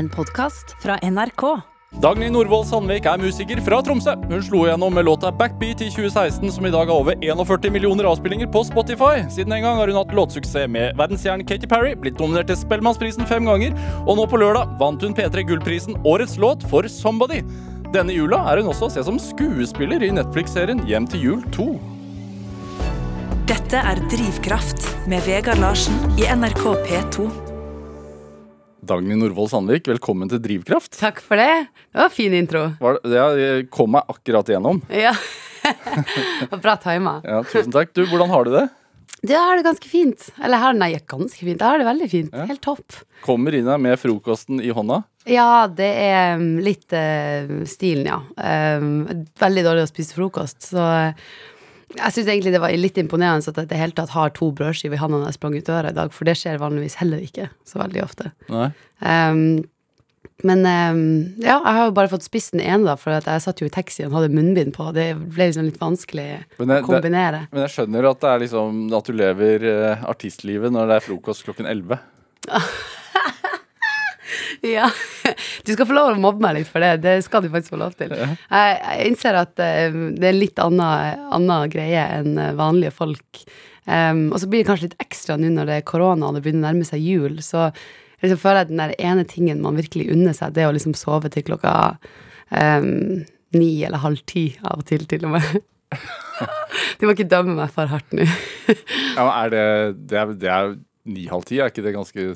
En podkast fra NRK. Dagny Norvoll Sandvik er musiker fra Tromsø. Hun slo gjennom med låta Backbeat i 2016, som i dag har over 41 millioner avspillinger på Spotify. Siden en gang har hun hatt låtsuksess med verdensstjernen Katy Perry, blitt nominert til Spellemannsprisen fem ganger, og nå på lørdag vant hun P3 Gullprisen Årets låt for Somebody. Denne jula er hun også å se som skuespiller i Netflix-serien Hjem til jul 2. Dette er Drivkraft med Vegard Larsen i NRK P2. Dagny Norvoll Sandvik, velkommen til Drivkraft. Takk for det. Det var en fin intro. Var det- Ja, jeg kom meg akkurat igjennom. Ja. Bra tima. Ja, tusen takk. Du, hvordan har du det? Du har det ganske fint. Eller her, nei, ganske fint. Jeg har det veldig fint. Ja. Helt topp. Kommer inn her med frokosten i hånda. Ja, det er um, litt uh, stilen, ja. Um, veldig dårlig å spise frokost, så eh, jeg syns egentlig det var litt imponerende at jeg i det hele tatt har to brødskiver i hånda når jeg sprang ut døra i dag, for det skjer vanligvis heller ikke så veldig ofte. Um, men um, ja, jeg har jo bare fått spist den ene, da, for at jeg satt jo i taxien og hadde munnbind på. Det ble liksom litt vanskelig det- å kombinere. Men jeg skjønner at det er liksom at du lever eh, artistlivet når det er frokost klokken 11. Ja. Du skal få lov å mobbe meg litt for det. Det skal du faktisk få lov til. Jeg, jeg innser at eh, det er en litt annen, annen greie enn eh, vanlige folk. Um, og så blir det kanskje litt ekstra nå når det er korona og det begynner å nærme seg jul. Så jeg liksom føler jeg den der ene tingen man virkelig unner seg, det er å liksom sove til klokka um, ni eller halv ti av og til, til og med. Du må ikke dømme meg for hardt nå. Ja, men er det, det er, det er ni-halv ti, er ikke det ganske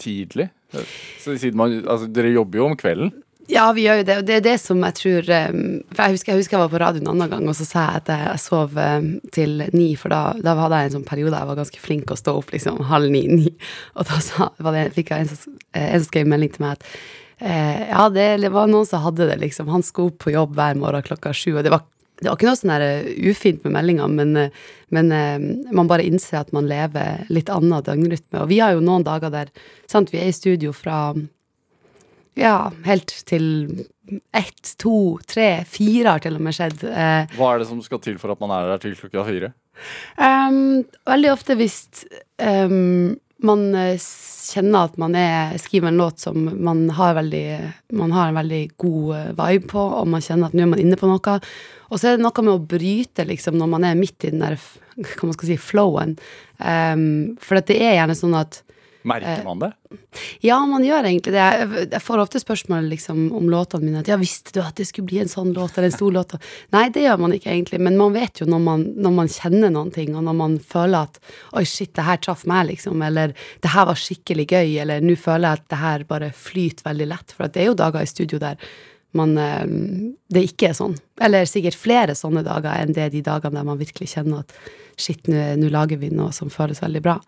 tidlig? Så siden man, altså, dere jobber jo om kvelden. Ja, vi gjør jo det, og det er det som jeg tror um, For jeg husker, jeg husker jeg var på radio en annen gang, og så sa jeg at jeg sov um, til ni, for da, da hadde jeg en sånn periode jeg var ganske flink å stå opp liksom halv ni, ni. Og da sa, det, fikk jeg en som, eh, skrev melding til meg at eh, ja, det var noen som hadde det, liksom. Han skulle opp på jobb hver morgen klokka sju, og det var, det var ikke noe sånn der, eh, ufint med meldinga, men, eh, men eh, man bare innser at man lever litt annen døgnrytme. Og vi har jo noen dager der sant, vi er i studio fra ja, helt til ett, to, tre, fire har til og med skjedd. Hva er det som skal til for at man er der til klokka fire? um, veldig ofte hvis um, man eh, kjenner at man er, skriver en låt som man har, veldig, man har en veldig god eh, vibe på, og man kjenner at nå er man inne på noe. Og så er det noe med å bryte, liksom, når man er midt i den der hva man skal si, flowen. Um, for det er gjerne sånn at Merker Eh, man det? Ja, man gjør egentlig det. Jeg, får ofte spørsmål liksom, om låtene mine. At ja, visste du at det skulle bli en sånn låt eller en stor låt? Nei, det gjør man ikke egentlig, men man vet jo når man, når man kjenner noen ting, og når man føler at oi, shit, det her traff meg, liksom, eller det her var skikkelig gøy, eller nå føler jeg at det her bare flyter veldig lett. For det er jo dager i studio der man eh, Det ikke er sånn. Eller sikkert flere sånne dager enn det er de dagene der man virkelig kjenner at shit, nå lager vi noe som føles veldig bra.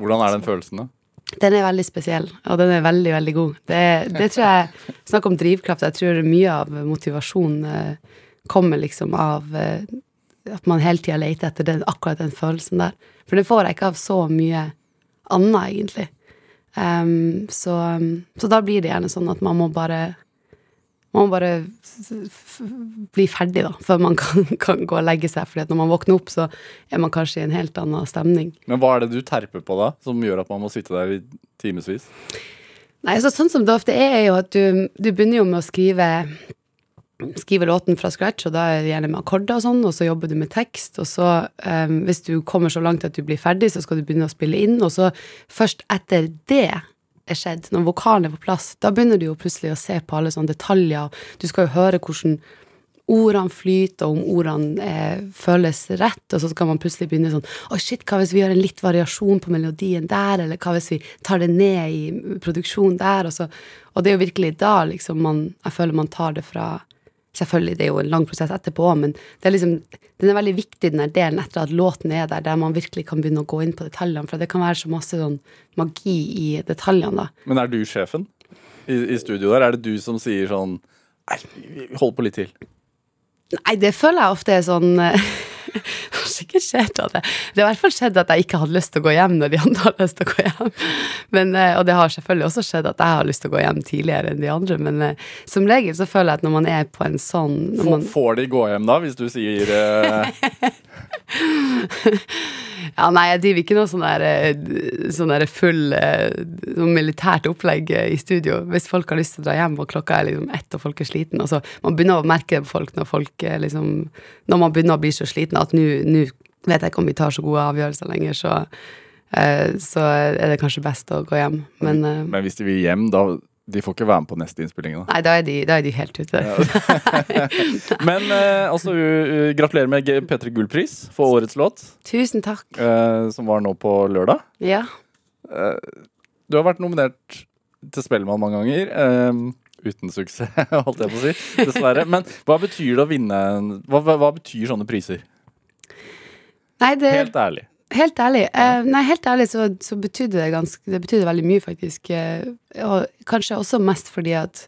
Hvordan er den følelsen, da? Den er veldig spesiell, og den er veldig, veldig god. Det, det tror jeg Snakk om drivkraft. Jeg tror mye av motivasjonen eh, kommer liksom av eh, at man hele tida leter etter den, akkurat den følelsen der. For det får jeg ikke av så mye annet, egentlig. Um, så, så da blir det gjerne sånn at man må bare man må bare bli ferdig, da, før man kan, kan gå og legge seg. For når man våkner opp, så er man kanskje i en helt annen stemning. Men hva er det du terper på da, som gjør at man må sitte der i timevis? Nei, så sånn som det ofte er, er jo at du, du begynner jo med å skrive Skrive låten fra scratch, og da er det gjerne med akkorder og sånn, og så jobber du med tekst, og så, um, hvis du kommer så langt at du blir ferdig, så skal du begynne å spille inn, og så først etter det er skjedd, når vokalen er på plass, da begynner du jo plutselig å se på alle sånne detaljer, du skal jo høre hvordan ordene flyter, og om ordene eh, føles rett, og så skal man plutselig begynne sånn Oi, shit, hva hvis vi gjør en litt variasjon på melodien der, eller hva hvis vi tar det ned i produksjonen der, og så Og det er jo virkelig da liksom man Jeg føler man tar det fra Selvfølgelig, det er jo en lang prosess etterpå, men det er liksom, den er veldig viktig, den der delen etter at låten er der, der man virkelig kan begynne å gå inn på detaljene, for det kan være så masse sånn magi i detaljene, da. Men er du sjefen i, i studio der? Er det du som sier sånn Nei, hold på litt til. Nei, det føler jeg ofte er sånn eh, har ikke skjedd at jeg, Det har i hvert fall skjedd at jeg ikke hadde lyst til å gå hjem når de andre hadde lyst til å gå hjem. Men, eh, og det har selvfølgelig også skjedd at jeg har lyst til å gå hjem tidligere enn de andre, men eh, som regel så føler jeg at når man er på en sånn man, får de gå hjem da, hvis du sier uh... Ja, nei, jeg driver ikke noe sånn der, sånn der full sånn militært opplegg i studio. Hvis folk har lyst til å dra hjem, og klokka er liksom ett og folk er sliten altså, Man begynner å merke det på folk når folk liksom Når man begynner å bli så sliten at nå vet jeg ikke om vi tar så gode avgjørelser lenger, så, eh, så er det kanskje best å gå hjem. Men eh, Men hvis de vil hjem, da De får ikke være med på neste innspilling, da. nei, da er de, da er de helt ute. Men eh, altså, u- u- gratulerer med G- P3 Gull-pris for årets låt, Tusen takk. eh, som var nå på lørdag. Ja. Du har vært nominert til Spellemann mange ganger. eh, uten suksess, holdt jeg på å si. Dessverre. Men hva betyr det å vinne hva, hva, hva betyr sånne priser? Nei, det Helt ærlig. Helt ærlig, eh, nei, helt ærlig så, så betydde det ganske Det betydde veldig mye, faktisk. Eh, og kanskje også mest fordi at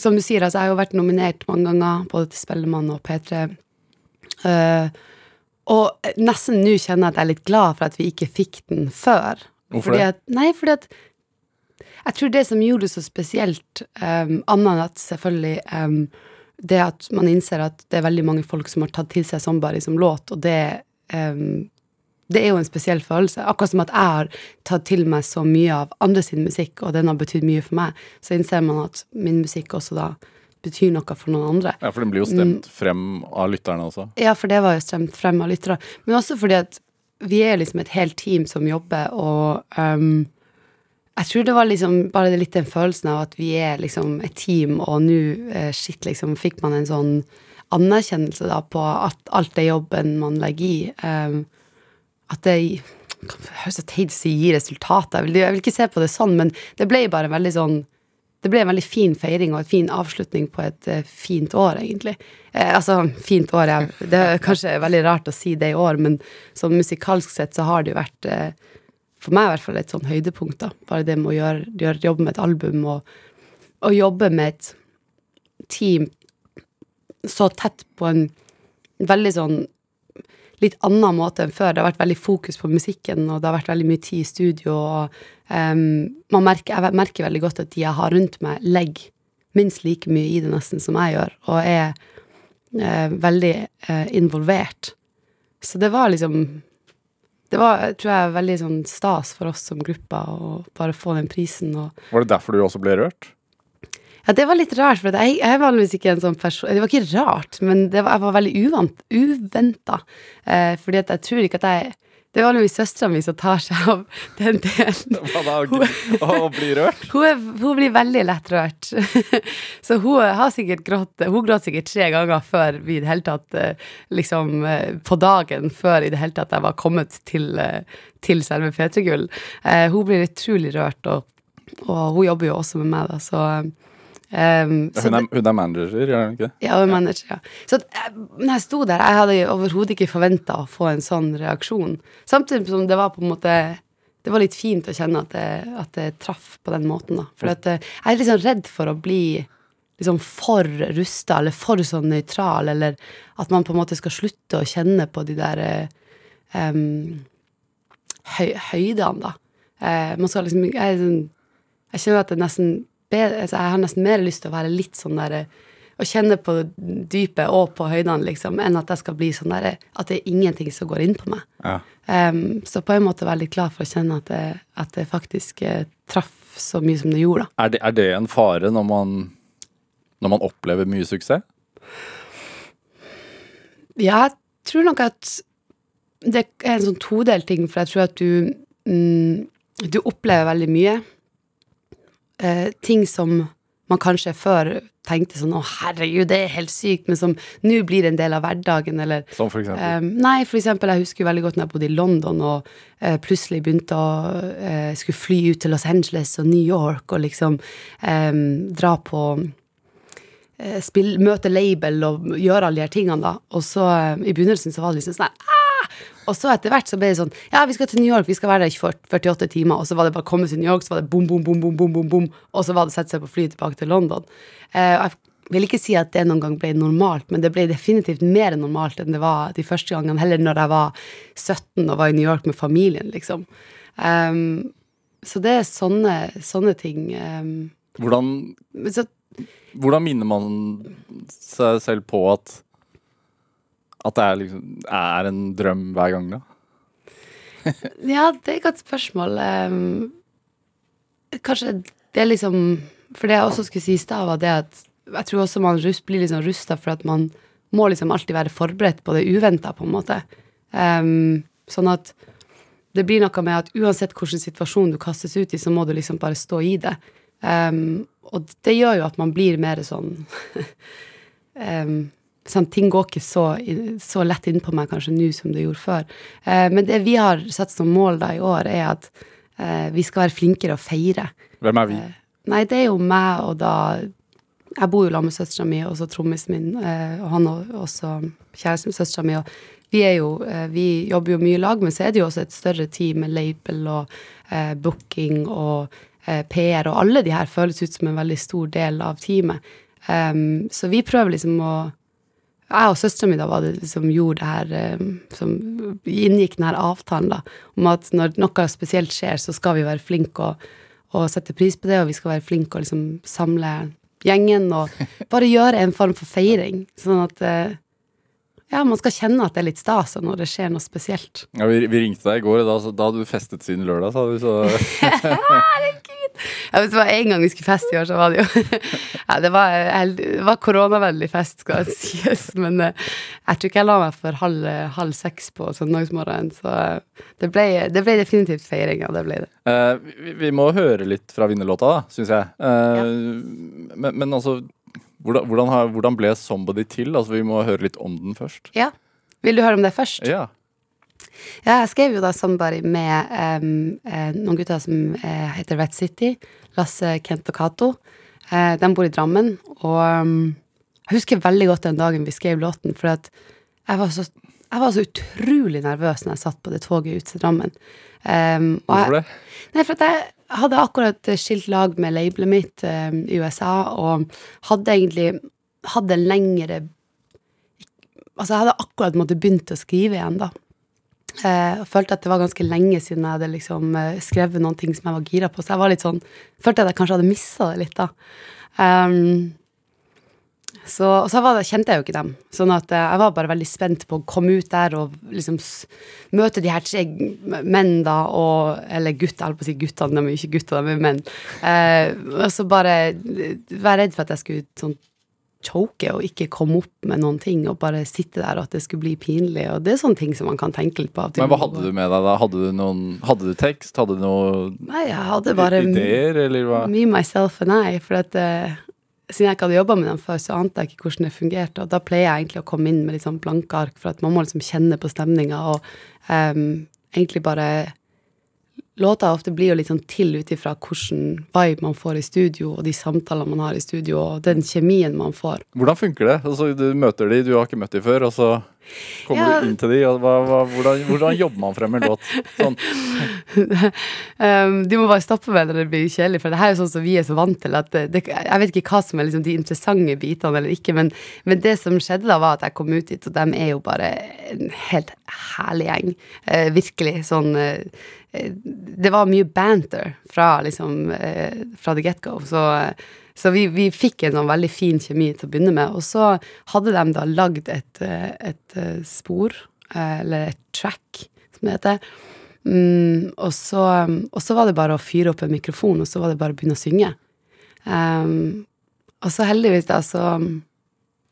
Som du sier, altså, jeg har jo vært nominert mange ganger, både til Spellemann og P3. Uh, og nesten nå kjenner jeg at jeg er litt glad for at vi ikke fikk den før. Hvorfor fordi det? At, nei, fordi at jeg tror det som gjorde det så spesielt, um, annet enn at selvfølgelig um, det at man innser at det er veldig mange folk som har tatt til seg Somebody som låt, og det um, det er jo en spesiell følelse. Akkurat som at jeg har tatt til meg så mye av andre sin musikk, og den har betydd mye for meg, så innser man at min musikk også da betyr noe for noen andre. Ja, For den blir jo stemt frem av lytterne også. Ja, for det var jo stemt frem av lyttere. Men også fordi at vi er liksom et helt team som jobber, og um, jeg tror det var liksom bare litt den følelsen av at vi er liksom et team, og nå, eh, shit, liksom, fikk man en sånn anerkjennelse da på at alt det jobben man legger i, um, at det høres så teit ut å resultater. Jeg vil, jeg vil ikke se på det sånn, men det ble bare veldig sånn det ble en veldig fin feiring og en fin avslutning på et eh, fint år, egentlig. Eh, altså, fint år ja. Det er kanskje veldig rart å si det i år, men sånn musikalsk sett så har det jo vært eh, for meg i hvert fall et sånn høydepunkt, da. Bare det med å gjøre, gjøre jobbe med et album og, og jobbe med et team så tett på en veldig sånn litt annen måte enn før. Det har vært veldig fokus på musikken, og det har vært veldig mye tid i studio. og um, man merker, Jeg merker veldig godt at de jeg har rundt meg, legger minst like mye i det nesten som jeg gjør, og er uh, veldig uh, involvert. Så det var liksom Det var, tror jeg, veldig sånn stas for oss som gruppe å bare få den prisen. Var det derfor du også ble rørt? ja, det var litt rart, for jeg, jeg er vanligvis ikke en sånn person Det var ikke rart, men det var, jeg var veldig uvant, uventa. Eh, fordi jeg tror ikke at jeg Det er vanligvis søstera mi som tar seg av den delen. Da? Å bli rørt? Hun, hun blir veldig lett rørt. Så hun har sikkert grått Hun gråt sikkert tre ganger før vi i det hele tatt eh, Liksom eh, på dagen før i det hele tatt jeg var kommet til, eh, til selve P3 Gull. Hun blir utrolig rørt, og, og hun jobber jo også med meg, da, så Um, hun, er, hun er manager, gjør hun ikke det? ja, hun er manager, ja. Så eh, når jeg sto der, jeg hadde overhodet ikke forventa å få en sånn reaksjon. Samtidig som det var på en måte Det var litt fint å kjenne at det, at det traff på den måten, da. For at, eh, jeg er sånn redd for å bli liksom for rusta, eller for sånn nøytral, eller at man på en måte skal slutte å kjenne på de der um, høy, høydene, da. Uh, man skal liksom jeg, sånn, jeg kjenner at det nesten bedre, altså jeg har nesten mer lyst til å være litt sånn der Å kjenne på dypet og på høydene, liksom, enn at jeg skal bli sånn der At det er ingenting som går inn på meg. Ja. Um, så på en måte litt glad for å kjenne at det, at det faktisk eh, traff så mye som det gjorde. Er, det, er det en fare når man, når man opplever mye suksess? Ja, jeg tror nok at det er en sånn todelt ting, for jeg tror at du mm, Du opplever veldig mye. Eh, ting som man kanskje før tenkte sånn 'Å, herregud, det er helt sykt', men som nå blir en del av hverdagen, eller Som for eksempel? Um, nei, for eksempel, jeg husker jo veldig godt når jeg bodde i London og eh, plutselig begynte å eh, skulle fly ut til Los Angeles og New York og liksom em, dra på eh, spill, møte label og gjøre alle de her tingene, da. Og så i begynnelsen så var det liksom sånn ah! Og så etter hvert så ble det sånn Ja, vi skal til New York, vi skal være der i 48 timer. Og så var det bare å komme til New York, så var det bom, bom, bom, bom, bom, bom, bom. Og så var det å sette seg på flyet tilbake til London. Uh, jeg vil ikke si at det noen gang ble normalt, men det ble definitivt mer normalt enn det var de første gangene, heller når jeg var 17 og var i New York med familien, liksom. Um, så det er sånne, sånne ting. Um, Hvordan, så, hvordan minner man seg selv på at at det er, liksom, er en drøm hver gang, da? ja, det er et godt spørsmål. Um, kanskje det er liksom For det jeg også skulle si i stad, var det at jeg tror også man blir liksom rusta for at man må liksom alltid være forberedt på det uventa, på en måte. Um, sånn at det blir noe med at uansett hvilken situasjon du kastes ut i, så må du liksom bare stå i det. Um, og det gjør jo at man blir mer sånn um, sånn, Ting går ikke så, så lett innpå meg kanskje nå som det gjorde før. Eh, men det vi har satt som mål da i år, er at eh, vi skal være flinkere å feire. Hvem er vi? Eh, nei, det er jo meg og da Jeg bor jo sammen med søstera mi og så trommisen min, og han og også kjæresten med søstera mi. og vi, jo, vi jobber jo mye i lag, men så er det jo også et større team med label og booking og PR, og alle de her føles ut som en veldig stor del av teamet. Um, så vi prøver liksom å Jeg og søstera mi var det som gjorde det her um, Som inngikk den her avtalen, da, om at når noe spesielt skjer, så skal vi være flinke og, og sette pris på det, og vi skal være flinke og liksom samle gjengen og bare gjøre en form for feiring. Sånn at uh, ja, man skal kjenne at det er litt stas når det skjer noe spesielt. Ja, vi, vi ringte deg i går, da, da hadde du festet siden lørdag, sa du. Så. Herregud! Ja, hvis det var én gang vi skulle feste i år, så var det jo ja, Det var, det var koronavennlig fest, skal det sies. Men uh, jeg tror ikke jeg la meg for halv, halv seks på søndagsmorgenen. Så uh, det, ble, det, ble, definitivt feiring, ja. Det ble det. Uh, vi, vi, må høre litt fra vinnerlåta, da, syns jeg. Ja. Men, men, altså hvordan, hvordan, har, hvordan, ble 'Somebody' til? Altså, Vi må høre litt om den først. Ja. Vil du høre om det først? Ja. Ja, jeg skrev jo da 'Somebody' med um, noen gutter som eh, heter Red City. Lasse, Kent og Cato. Eh, de bor i Drammen. Og um, jeg husker veldig godt den dagen vi skrev låten, for at jeg var så, jeg var så utrolig nervøs når jeg satt på det toget ut til Drammen. Um, Hvorfor det? Nei, for at jeg hadde akkurat skilt lag med labelet mitt um, i USA, og hadde egentlig hadde lengre Altså, jeg hadde akkurat måttet begynt å skrive igjen, da. Jeg og følte at det var ganske lenge siden jeg hadde liksom uh, skrevet noen ting som jeg var gira på, så jeg var litt sånn Følte at jeg kanskje hadde mista det litt, da. Um, så, og så det, kjente jeg jo ikke dem. Sånn at eh, jeg var bare veldig spent på å komme ut der og liksom møte de her tre menn, da, og Eller gutter, jeg holdt på å si guttene, de er jo ikke gutter, de er menn. Eh, og så bare være redd for at jeg skulle sånn choke og ikke komme opp med noen ting, og bare sitte der og at det skulle bli pinlig. Og det er sånne ting som man kan tenke litt på. Men hva hadde du med deg da? Hadde du, noen, hadde du tekst? Hadde du noen Nei, jeg hadde bare ideer, eller hva? Me, myself and I. For at uh, siden jeg ikke hadde jobba med dem før, så ante jeg ikke hvordan det fungerte. Og da pleier jeg egentlig å komme inn med litt sånn blanke ark, for at man må liksom kjenne på stemninga og um, egentlig bare Låta ofte blir jo litt sånn til ut ifra hvilken vibe man får i studio, og de samtalene man har i studio, og den kjemien man får. Hvordan funker det? Altså, du møter de, du har ikke møtt de før, og så kommer ja. du inn til de, og hva, hva, hvordan, hvordan, jobber man frem en låt? Sånn. um, du må bare stoppe med når det blir kjedelig, for det her er jo sånn som vi er så vant til at det, Jeg vet ikke hva som er liksom de interessante bitene eller ikke, men, men, det som skjedde da, var at jeg kom ut dit, og de er jo bare en helt herlig gjeng. Uh, virkelig sånn uh, det var mye banter fra, liksom, eh, fra the get-go. Så, så vi, vi, fikk en sånn veldig fin kjemi til å begynne med. Og så hadde de da lagd et, eh, et eh, spor, eller et track, som det heter. Mm, og, så, og, så, var det bare å fyre opp en mikrofon, og så var det bare å begynne å synge. Um, og så heldigvis, da, så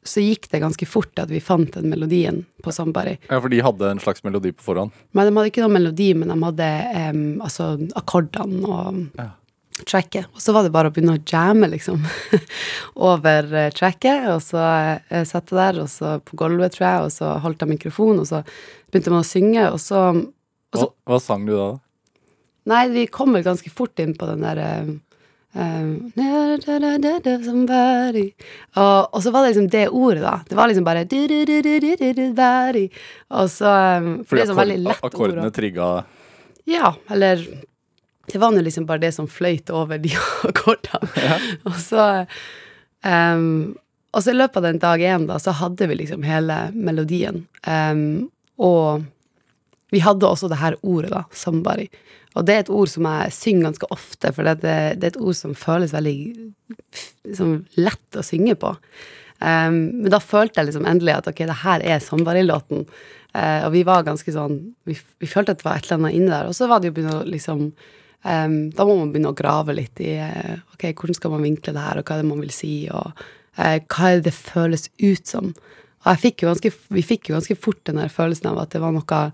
så gikk det ganske fort at vi fant den melodien på Somebody. Ja, For de hadde en slags melodi på forhånd? Men De hadde ikke noen melodi, men de hadde um, altså akkordene og ja. tracket. Og så var det bare å begynne å jamme, liksom, over uh, tracket. Og så uh, satt jeg der, og så på gulvet, tror jeg, og så holdt jeg mikrofonen, og så begynte man å synge, og så, og så hva, hva, sang du da? Nei, vi kom vel ganske fort inn på den der uh, Um, og, og, så var det liksom det ordet, da. Det var liksom bare Og så um, Fordi sånn akkord, akkordene trigga Ja, eller Det var nå liksom bare det som fløyt over de akkordene. Ja. og så um, og så i løpet av den dag én, da, så hadde vi liksom hele melodien. Og vi hadde også det her ordet, da, 'somebody'. Og det er et ord som jeg synger ganske ofte, for det, det er et ord som føles veldig liksom, lett å synge på. Um, men da følte jeg liksom endelig at ok, det her er Somebody-låten. Uh, og vi var ganske sånn vi, vi, følte at det var et eller annet inni der. Og så var det jo begynne å liksom um, Da må man begynne å grave litt i uh, ok, hvordan skal man vinkle det her, og hva er det man vil si, og uh, hva er det det føles ut som. Og fikk ganske, vi fikk jo ganske fort den der følelsen av at det var noe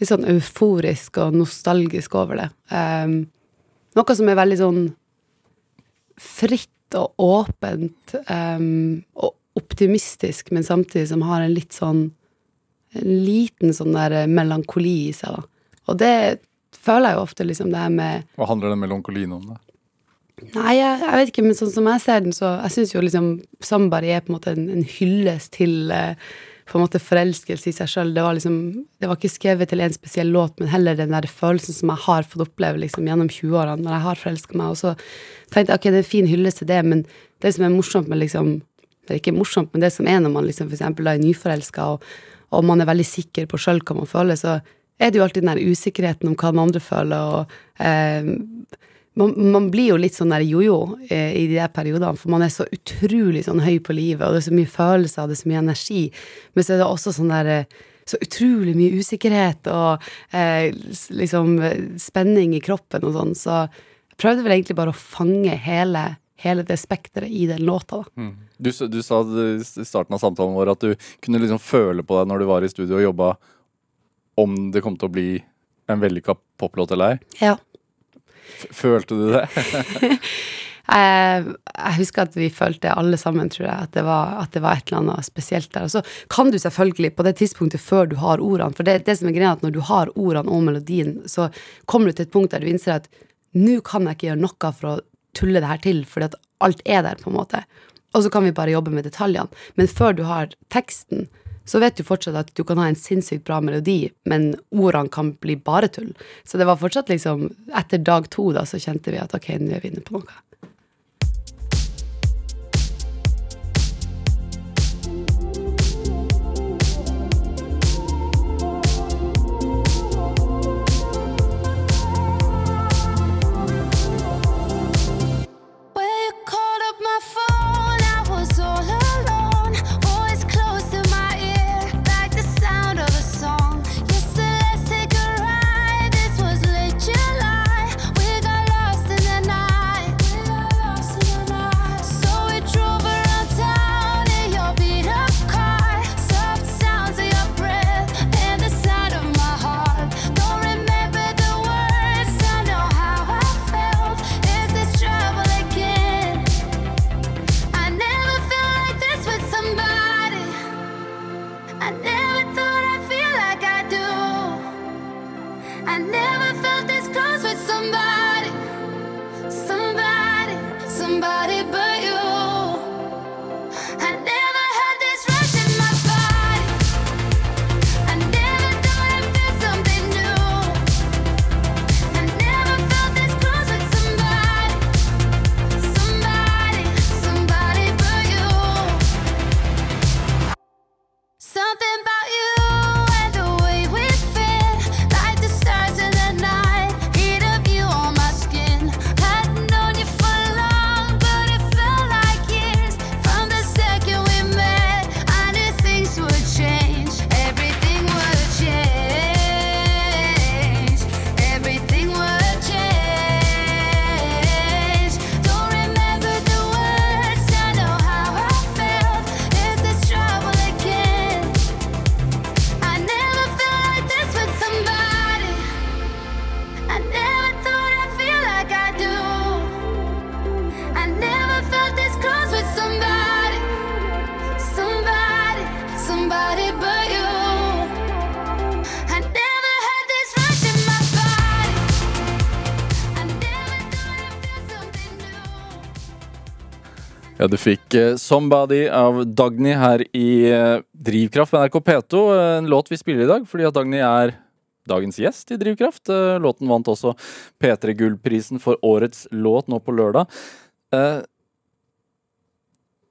litt sånn euforisk og nostalgisk over det. Um, noe som er veldig sånn fritt og åpent um, og optimistisk, men samtidig som har en litt sånn En liten sånn der melankoli i seg, da. Og det føler jeg jo ofte, liksom, det her med Hva handler den melankolien om, da? Nei, jeg, jeg, vet ikke, men sånn som jeg ser den, så Jeg syns jo liksom Sambari er på en måte en, en hyllest til uh, på en måte forelskelse i seg sjøl. Det, liksom, det var ikke skrevet til en spesiell låt, men heller den der følelsen som jeg har fått oppleve liksom, gjennom 20-årene, når jeg har forelska meg. Og så tenkte jeg ok, det er en fin hyllest til det, men det som er morsomt med liksom Det er ikke morsomt, men det som er når man liksom for eksempel er nyforelska, og, og, man er veldig sikker på sjøl hva man føler, så er det jo alltid den der usikkerheten om hva den andre føler, og eh, man, man, blir jo litt sånn der jojo eh, i de der periodene, for man er så utrolig sånn høy på livet, og det er så mye følelser, og det er så mye energi, men så er det også sånn der eh, så utrolig mye usikkerhet og eh, liksom spenning i kroppen og sånn, så jeg prøvde vel egentlig bare å fange hele, hele det spekteret i den låta, da. Mm. Du, du, sa i starten av samtalen vår at du kunne liksom føle på deg når du var i studio og jobba, om det kom til å bli en vellykka poplåt eller ei. Ja. Følte du det? jeg husker at vi følte alle sammen, tror jeg, at det, var, at det var et eller annet spesielt der. Og så kan du selvfølgelig, på det tidspunktet før du har ordene For det, det som er greia, at når du har ordene og melodien, så kommer du til et punkt der du innser at nå kan jeg ikke gjøre noe for å tulle det her til, fordi at alt er der, på en måte. Og så kan vi bare jobbe med detaljene. Men før du har teksten, så vet du fortsatt at du kan ha en sinnssykt bra melodi, men ordene kan bli bare tull. Så det var fortsatt liksom Etter dag to da, så kjente vi at ok, nå er vi inne på noe. Du fikk uh, 'Somebody' av Dagny her i uh, Drivkraft på NRK P2. Uh, en låt vi spiller i dag fordi at Dagny er dagens gjest i Drivkraft. låten vant også P3 Gullprisen for årets låt nå på lørdag.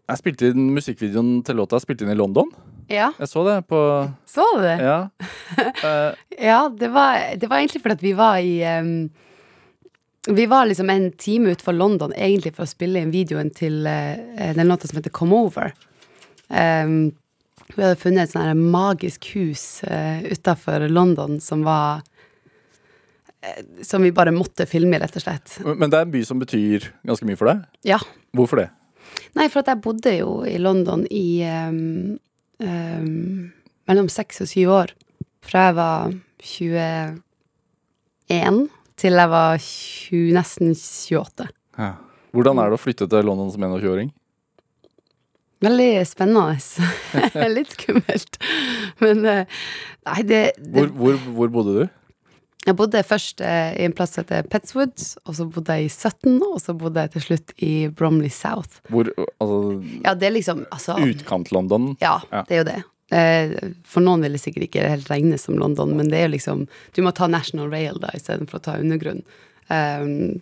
Jeg spilte inn musikkvideoen til låta jeg spilte inn i London. Ja, Jeg så det på så du det? Ja. Eh, Ja, det var, det var egentlig fordi at vi var i em, Vi var liksom en time utenfor London egentlig for å spille inn videoen til uh, den låta som heter Come Over. Um, vi hadde funnet et her magisk hus uh, utafor London som var uh, Som vi bare måtte filme i, rett og slett. men det er en by som betyr ganske mye for deg. Ja. Hvorfor det? Nei, for at jeg bodde jo i London i um, um, mellom seks og syv år. Fra jeg var 21 til jeg var 20, nesten 28. Ja. Hvordan er det å flytte til London som 21-åring? Veldig spennende. Litt skummelt. Men eh, nei, det, det Hvor, hvor, hvor bodde du? Jeg bodde først eh, i en plass som heter Petswood, og så bodde jeg i Sutton, og så bodde jeg til slutt i Bromley South. Hvor, altså, Ja, det er liksom altså, Utkant-London? Ja, Ja. det er jo det. Eh, For noen vil det sikkert ikke helt regnes som London, men det er jo liksom Du må ta National Rail da istedenfor å ta undergrunn. Um,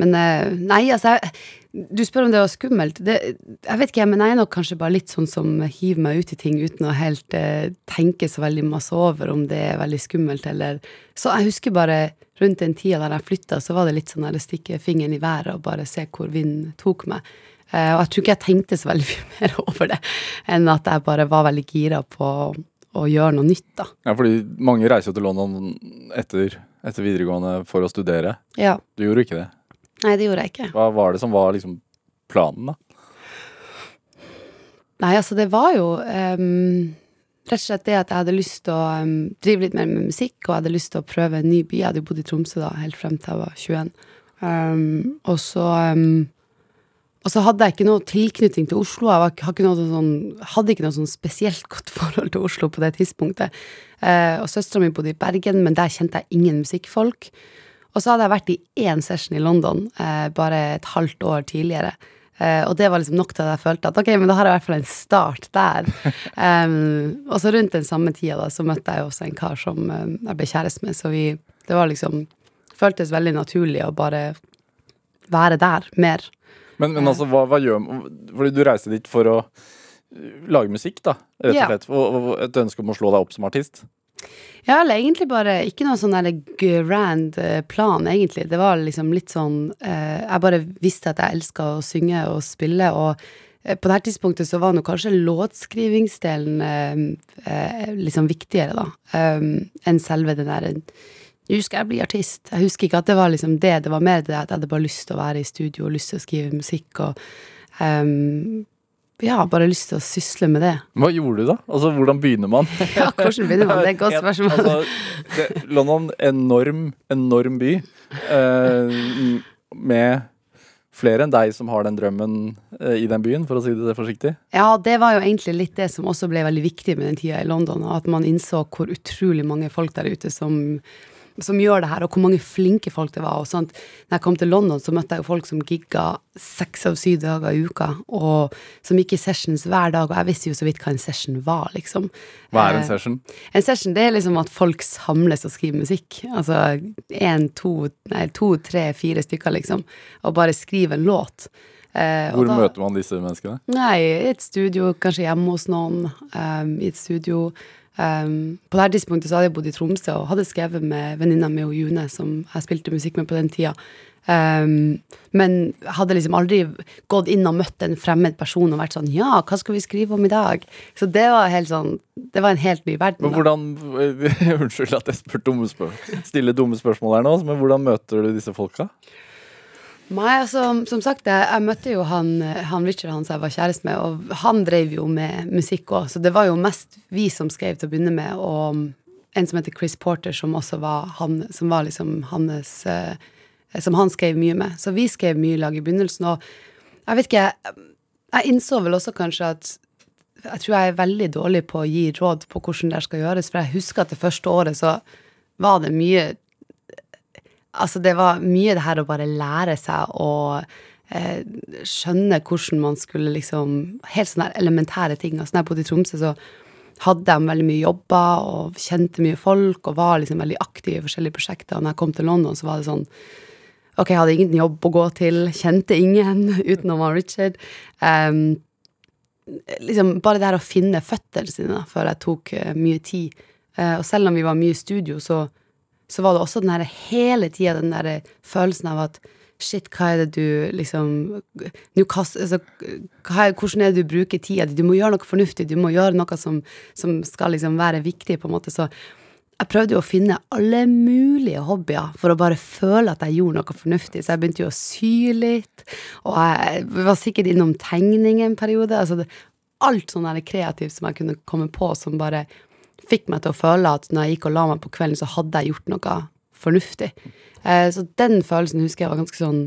men eh, nei, altså jeg, Du spør om det var skummelt. Det, jeg vet ikke, men jeg er nok kanskje bare litt sånn som hiver meg ut i ting uten å helt eh, tenke så veldig masse over om det er veldig skummelt eller Så jeg husker bare rundt den tida der jeg flytta, så var det litt sånn der å stikke fingeren i været og bare se hvor vinden tok meg. Eh, og jeg tror ikke jeg tenkte så veldig mye mer over det enn at jeg bare var veldig gira på å gjøre noe nytt, da. Ja, fordi mange reiser jo til London etter, etter videregående for å studere. Ja. Du gjorde ikke det. Nei, det gjorde jeg ikke. Hva var det som var liksom planen, da? Nei, altså, det var jo um, rett og slett det at jeg hadde lyst til å um, drive litt mer med musikk, og jeg hadde lyst til å prøve en ny by. Jeg hadde jo bodd i Tromsø da, helt frem til jeg var 21. Um, og så ehm, og så hadde jeg ikke noe tilknytning til Oslo. Jeg var, hadde, ikke sånn, hadde ikke noe sånn spesielt godt forhold til Oslo på det tidspunktet. Eh, og søstera mi bodde i Bergen, men der kjente jeg ingen musikkfolk. Og så hadde jeg vært i én session i London eh, bare et halvt år tidligere. Eh, og det var liksom nok til at jeg følte at ok, men da har jeg i hvert fall en start der. um, og så rundt den samme tida da, så møtte jeg også en kar som eh, jeg ble kjæreste med, så vi Det var liksom Føltes veldig naturlig å bare være der mer. Men, men altså, hva, hva gjør Fordi du reiste dit for å uh, lage musikk, da, rett og slett. Og, og et ønske om å slå deg opp som artist. Ja, eller egentlig bare ikke noe sånn grand eh, plan, egentlig. Det var liksom litt sånn eh, Jeg bare visste at jeg elska å synge og spille, og eh, på det her tidspunktet så var nå kanskje låtskrivingsdelen eh, liksom viktigere, da, enn selve den der nå skal jeg bli artist. Jeg husker ikke at det var liksom det. Det var mer det at jeg hadde bare lyst til å være i studio og lyst til å skrive musikk og um, Ja, bare lyst til å sysle med det. Hva gjorde du da? Altså, Hvordan begynner man? Ja, hvordan begynner man? Det er et godt spørsmål. Altså, det, London, enorm, enorm by. Eh, med flere enn deg som har den drømmen eh, i den byen, for å si det forsiktig. Ja, det var jo egentlig litt det som også ble veldig viktig med den tida i London, at man innså hvor utrolig mange folk der ute som, som gjør det her, og hvor mange flinke folk det var. og sånt. Når jeg kom til London, så møtte jeg jo folk som gigga seks av syv dager i uka, og som gikk i sessions hver dag, og jeg visste jo så vidt hva en session var, liksom. Hva er en Eh, session? En session det er liksom at folk samles og skriver musikk. Altså én, to, nei, to, tre, fire stykker, liksom. Og bare skriver en låt. Eh, Hvor da- møter man disse menneskene? Nei, i et studio, kanskje hjemme hos noen. Um, I et studio. Um, på det her tidspunktet så hadde jeg bodd i Tromsø og hadde skrevet med venninna mi og June, som jeg spilte musikk med på den tida. Um, men hadde liksom aldri gått inn og møtt en fremmed person og vært sånn Ja, hva skal vi skrive om i dag? Så det var helt sånn Det var en helt ny verden. Men hvordan Unnskyld at jeg spør dumme spør stiller dumme spørsmål her nå, men hvordan møter du disse folka? Nei, altså, som sagt, jeg, jeg møtte jo han, han Richard, han som jeg var kjæreste med, og han drev jo med musikk òg, så det var jo mest vi som skrev til å begynne med, og en som heter Chris Porter, som også var han, som var liksom hans eh, Som han skrev mye med. Så vi skrev mye lag i begynnelsen, og jeg vet ikke, jeg, jeg innså vel også kanskje at jeg tror jeg er veldig dårlig på å gi råd på hvordan det skal gjøres, for jeg husker at det første året så var det mye Altså, det var mye det her å bare lære seg å eh, skjønne hvordan man skulle liksom Helt sånne elementære ting. Altså, når jeg bodde i Tromsø, så hadde de veldig mye jobber og kjente mye folk og var liksom veldig aktive i forskjellige prosjekter. Og når jeg kom til London, så var det sånn Ok, jeg hadde ingen jobb å gå til, kjente ingen utenom Richard. Um, liksom Bare det her å finne føttene sine da, før jeg tok uh, mye tid. Uh, og selv om vi var mye i studio, så, så var det også den her hele tida den der følelsen av at Shit, hva er det du liksom kast, altså, er, Hvordan er det du bruker tida di? Du må gjøre noe fornuftig. Du må gjøre noe som, som skal liksom være viktig, på en måte. Så jeg prøvde jo å finne alle mulige hobbyer for å bare føle at jeg gjorde noe fornuftig. Så jeg begynte jo å sy litt, og jeg var sikkert innom tegning en periode. Altså det, alt sånn kreativt som jeg kunne komme på, som bare fikk meg til å føle at når jeg gikk og la meg på kvelden, så hadde jeg gjort noe fornuftig. Eh, så den følelsen husker jeg var ganske sånn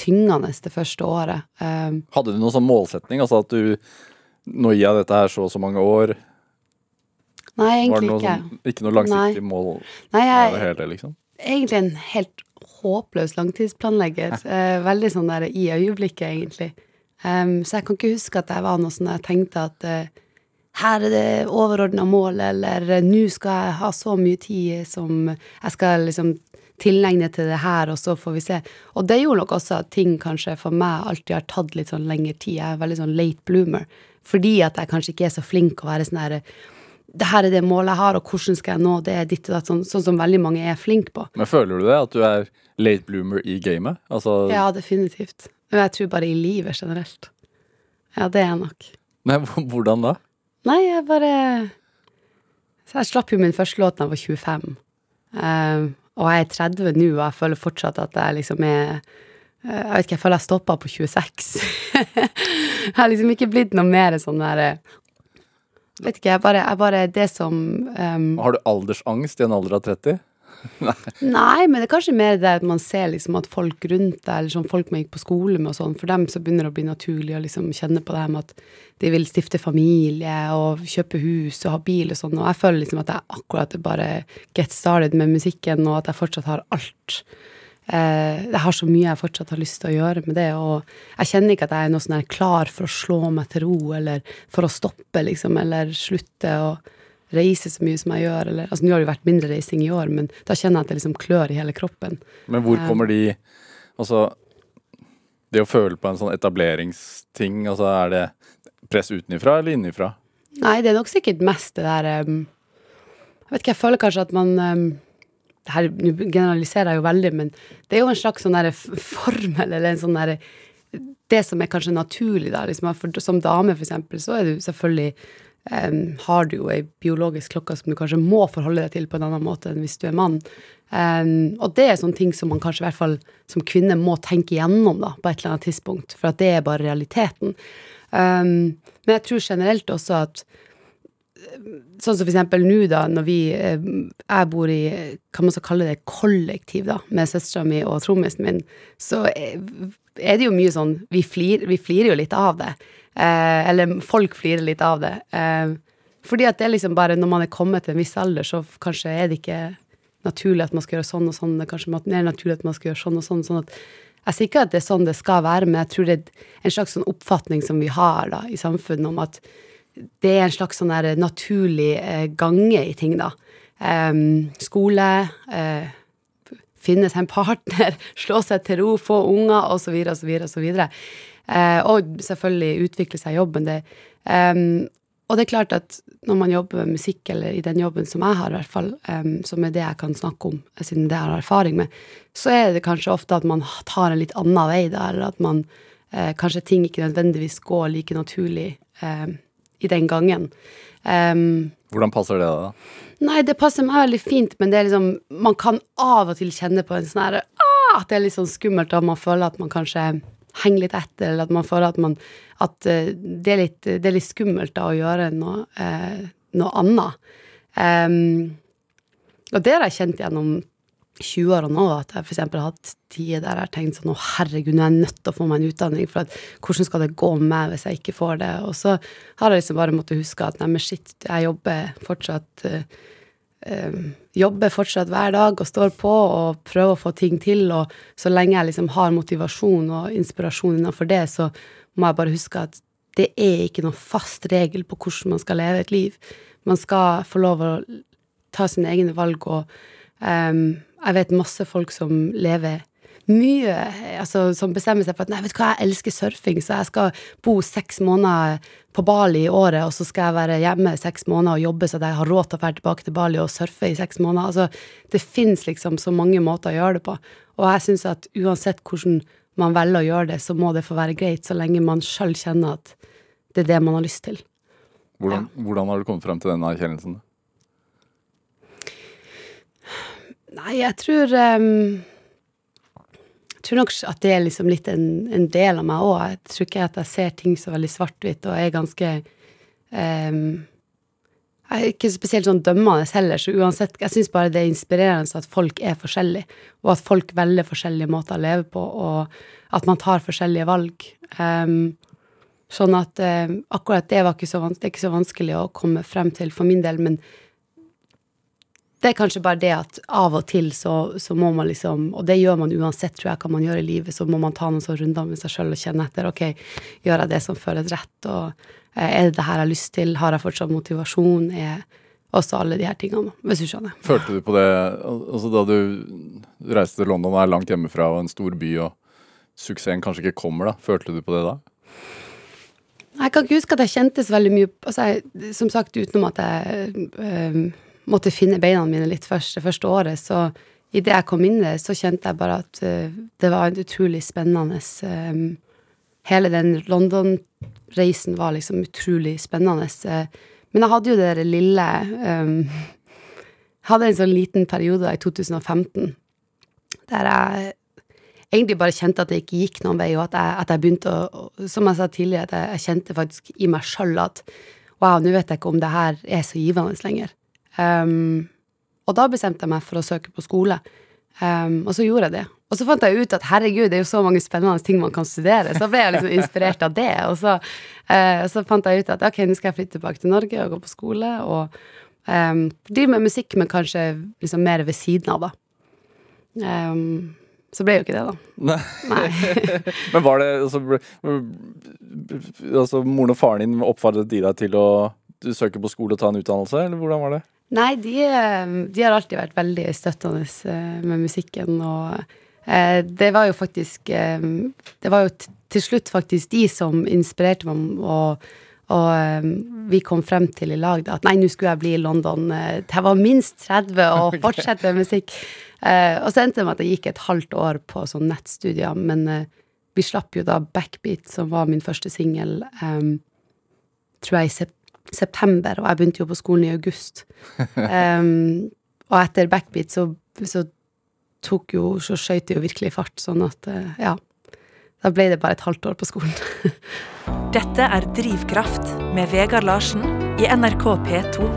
tyngende det første året. Eh, Hadde du noen sånn målsetning? Altså at du Nå gir jeg dette her så og så mange år. nei, Var egentlig ikke. sånn, ikke noe langsiktig Nei. mål Nei, med jeg, det hele, liksom? egentlig en helt håpløs langtidsplanlegger. Eh, veldig sånn der i øyeblikket, egentlig. Så jeg kan ikke huske at jeg var noe sånn jeg tenkte at her er det overordna mål, eller eh, nå skal jeg ha så mye tid som jeg skal liksom tilegne til det her, og så får vi se. Og det gjorde nok også at ting kanskje for meg alltid har tatt litt sånn lengre tid. Jeg er veldig sånn late bloomer. Fordi at jeg kanskje ikke er så flink å være sånn herre det her er det målet jeg har, og hvordan skal jeg nå det, ditt og datt, sånn, sånn som veldig mange er flinke på. Men føler du det? At du er late bloomer i gamet? Altså, Ja, definitivt. Men jeg tror bare i livet generelt. Ja, det er jeg nok. Nei, hvordan da? Nei, jeg bare Så jeg slapp jo min første låt da jeg var 25. Uh, og jeg er 30 nå, og jeg føler fortsatt at jeg liksom er eh, Jeg vet ikke, jeg føler jeg stoppa på 26. jeg har liksom ikke blitt noe mer sånn der eh, Vet ikke, jeg bare, jeg bare Det som um, Har du aldersangst i en alder av 30? Nei, men det er kanskje mer det at man ser liksom at folk rundt deg, eller sånn folk man gikk på skole med og sånn, for dem så begynner det å bli naturlig å liksom kjenne på det her med at de vil stifte familie og kjøpe hus og ha bil og sånn, og jeg føler liksom at jeg akkurat bare get started med musikken, og at jeg fortsatt har alt. Eh, jeg har så mye jeg fortsatt har lyst til å gjøre med det, og jeg kjenner ikke at jeg er noe sånn klar for å slå meg til ro, eller for å stoppe, liksom, eller slutte å reise så mye som jeg gjør, eller Altså, nå har det jo vært mindre reising i år, men da kjenner jeg at det liksom klør i hele kroppen. Men hvor kommer de Altså, det å føle på en sånn etableringsting, altså er det press utenifra eller innenfra? Nei, det er nok sikkert mest det der um, Jeg vet ikke, jeg føler kanskje at man um, det her generaliserer jeg jo veldig, men det er jo en slags sånn der formel, eller en sånn derre Det som er kanskje naturlig, da. Liksom, for, som dame, for eksempel, så er du selvfølgelig um, Har du jo ei biologisk klokke som du kanskje må forholde deg til på en annen måte enn hvis du er mann. Um, og det er sånne ting som man kanskje i hvert fall som kvinne må tenke igjennom da, på et eller annet tidspunkt, for at det er bare realiteten. Um, men jeg tror generelt også at Sånn som for eksempel nå, da, når vi Jeg bor i hva man skal kalle det, kollektiv, da, med søstera mi og trommisen min, så er det jo mye sånn Vi, flir, flirer jo litt av det. Eh, eller folk flirer litt av det. Eh, fordi at det er liksom bare Når man er kommet til en viss alder, så kanskje er det ikke naturlig at man skal gjøre sånn og sånn. Det er kanskje mer naturlig at man skal gjøre sånn og sånn. sånn at jeg sier ikke at det er sånn det skal være, men jeg tror det er en slags sånn oppfatning som vi har da, i samfunnet, om at det er en slags sånn der naturlig eh, gange i ting, da. Em, skole, eh, finne seg en partner, slå seg til ro, få unger, osv., osv., osv. Eh, og selvfølgelig utvikle seg i jobben. Det, og det er klart at når man jobber med musikk, eller i den jobben som jeg har, i hvert fall, som er det jeg kan snakke om, siden det jeg har erfaring med, så er det kanskje ofte at man tar en litt annen vei da, eller at man eh, kanskje ting ikke nødvendigvis går like naturlig i den gangen. Um, Hvordan passer det da? Nei, det passer meg veldig fint, men det er liksom Man kan av og til kjenne på en sånn her ah, At det er litt sånn skummelt, og man føler at man kanskje henger litt etter, eller at man føler at man At eh, det, er litt, det er litt skummelt da å gjøre noe, eh, noe annet. Um, og det har jeg kjent gjennom 20-årene òg, at jeg f.eks. har hatt tider der jeg har tenkt sånn Å, herregud, nå er jeg nødt til å få meg en utdanning, for at, hvordan skal det gå med meg hvis jeg ikke får det? Og så har jeg liksom bare måttet huske at nei, men shit, jeg jobber fortsatt eh, Jobber fortsatt hver dag og står på og prøver å få ting til, og så lenge jeg liksom har motivasjon og inspirasjon innenfor det, så må jeg bare huske at det er ikke noen fast regel på hvordan man skal leve et liv. Man skal få lov å ta sine egne valg, og um, jeg vet masse folk som lever mye altså, som bestemmer seg for at nei, vet du hva, jeg elsker surfing, så jeg skal bo seks måneder på Bali i året, og så skal jeg være hjemme seks måneder og jobbe så jeg har råd til å dra tilbake til Bali og surfe i seks måneder. Altså, det fins liksom så mange måter å gjøre det på. Og jeg syns at uansett hvordan man velger å gjøre det, så må det få være greit, så lenge man sjøl kjenner at det er det man har lyst til. Hvordan, hvordan har du kommet frem til den erkjennelsen? Nei, jeg tror um, tror nok at det er liksom litt en, en del av meg òg. Jeg tror ikke at jeg ser ting så veldig svart-hvitt, og er ganske um, Jeg er ikke spesielt sånn dømmende heller, så uansett Jeg syns bare det er inspirerende at folk er forskjellige, og at folk velger forskjellige måter å leve på, og at man tar forskjellige valg. Um, sånn at um, akkurat det var ikke så, det er ikke så vanskelig å komme frem til for min del, men det er kanskje bare det at av og til så, så, må man liksom Og det gjør man uansett, tror jeg, hva man gjør i livet. Så må man ta noen sånne runder med seg sjøl og kjenne etter. Ok, gjør jeg det som føles rett? Og eh, er det det her jeg har lyst til? Har jeg fortsatt motivasjon? Er også alle de her tingene, hvis du skjønner. Følte du på det altså da du reiste til London og er langt hjemmefra og en stor by, og suksessen kanskje ikke kommer, da? Følte du på det da? Jeg kan ikke huske at jeg kjente så veldig mye altså jeg, Som sagt, utenom at jeg øh, måtte finne beina mine litt først det første året, så idet jeg kom inn der, så kjente jeg bare at uh, det var en utrolig spennende um, Hele den London-reisen var liksom utrolig spennende. Uh, men jeg hadde jo det lille um, Jeg hadde en sånn liten periode i 2015 der jeg egentlig bare kjente at det ikke gikk noen vei, og at jeg, at jeg begynte å Som jeg sa tidligere, at jeg, jeg kjente faktisk i meg sjøl at wow, nå vet jeg ikke om det her er så givende lenger. Um, og da bestemte jeg meg for å søke på skole. Um, og så gjorde jeg det. Og så fant jeg ut at herregud, det er jo så mange spennende ting man kan studere. Så ble jeg liksom inspirert av det. Og så, uh, så fant jeg ut at ok, nå skal jeg flytte tilbake til Norge og gå på skole. Og um, drive med musikk, men kanskje liksom mer ved siden av, da. Um, så ble jo ikke det, da. Nei. Nei. men var det altså, altså, Moren og faren din oppfordret de deg til å søke på skole og ta en utdannelse, eller hvordan var det? Nei, de, eh, de, har alltid vært veldig støttende eh, med musikken, og eh, det var jo faktisk Det var jo til slutt faktisk de som inspirerte meg, og, og vi kom frem til i lag da, at nei, nå skulle jeg bli i London jeg var minst 30 og fortsette med musikk. og så endte det med at jeg gikk et halvt år på sånn nettstudier, men vi slapp jo da Backbeat, som var min første singel, tror jeg i september september, og jeg begynte jo på skolen i august. Um, og etter backbeat så, så tok jo Så skøyt det jo virkelig fart, sånn at uh, ja. Da ble det bare et halvt år på skolen. Dette er Drivkraft med Vegard Larsen i NRK P2.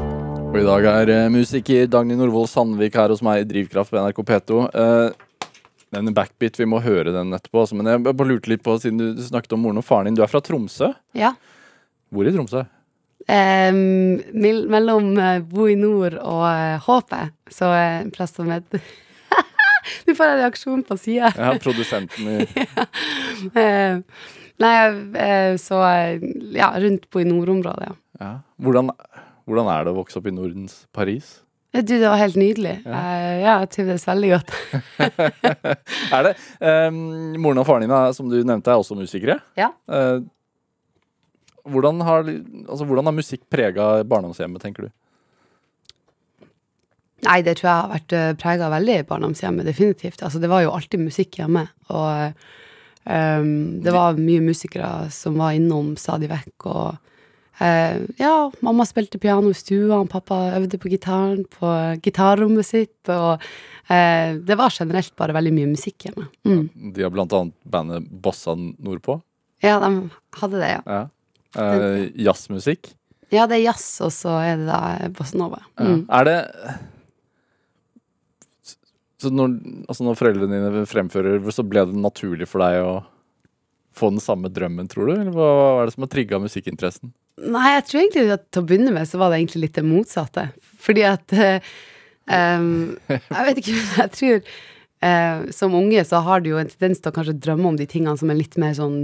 Og i dag er uh, musiker Dagny Norvoll Sandvik her hos meg i Drivkraft på NRK P2. Uh, den backbeat, vi må høre den etterpå. Altså, men jeg bare lurte litt på, siden du snakket om moren og faren din. Du er fra Tromsø? Ja. Hvor i Tromsø? Mellom uh, Bo i nord og uh, Håpet, så uh, en plass som heter du får en reaksjon på sida. Ja, produsenten i ja. Nei, så ja, rundt Bo i nord-området, ja. ja. Hvordan, hvordan, er det å vokse opp i Nordens Paris? Du, det var helt nydelig. Ja, ja jeg trivdes veldig godt. er det Moren og faren din, som du nevnte, er også musikere? Ja. Hvordan har, altså, hvordan har musikk prega barndomshjemmet, tenker du? Nei, det tror jeg har vært uh, prega veldig i barndomshjemmet, definitivt. Altså, det var jo alltid musikk hjemme. Og um, det var mye musikere som var innom stadig vekk. Og uh, ja, mamma spilte piano i stua, pappa øvde på gitaren på gitarrommet sitt. Og uh, det var generelt bare veldig mye musikk hjemme. Mm. De har blant annet bandet Bossa Nordpå? Ja, de hadde det, ja. ja. Uh, jazzmusikk? Ja, det er jazz, og så er det da bossa nova. Mm. Ja. Er det Så når, altså når foreldrene dine fremfører, så ble det naturlig for deg å få den samme drømmen, tror du? Eller hva er det som har trigga musikkinteressen? Nei, jeg tror egentlig at til å begynne med så var det egentlig litt det motsatte. Fordi at um, Jeg vet ikke, jeg tror uh, Som unge så har du jo en tendens til å kanskje drømme om de tingene som er litt mer sånn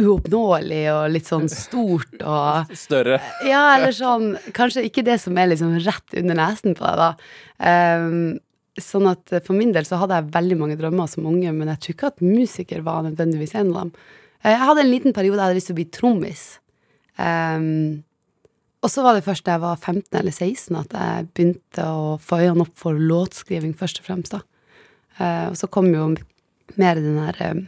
uoppnåelig og litt sånn stort og Større. Ja, eller sånn Kanskje ikke det som er liksom rett under nesen på deg, da. Um, sånn at eh, for min del så hadde jeg veldig mange drømmer som unge, men jeg tror ikke at musiker var nødvendigvis en av dem. Eh, Jeg hadde en liten periode jeg hadde lyst til å bli trommis. Um, og så var det først da jeg var 15 eller 16 at jeg begynte å få øynene opp for låtskriving, først og fremst. da. Uh, og så kom jo mer den der eh,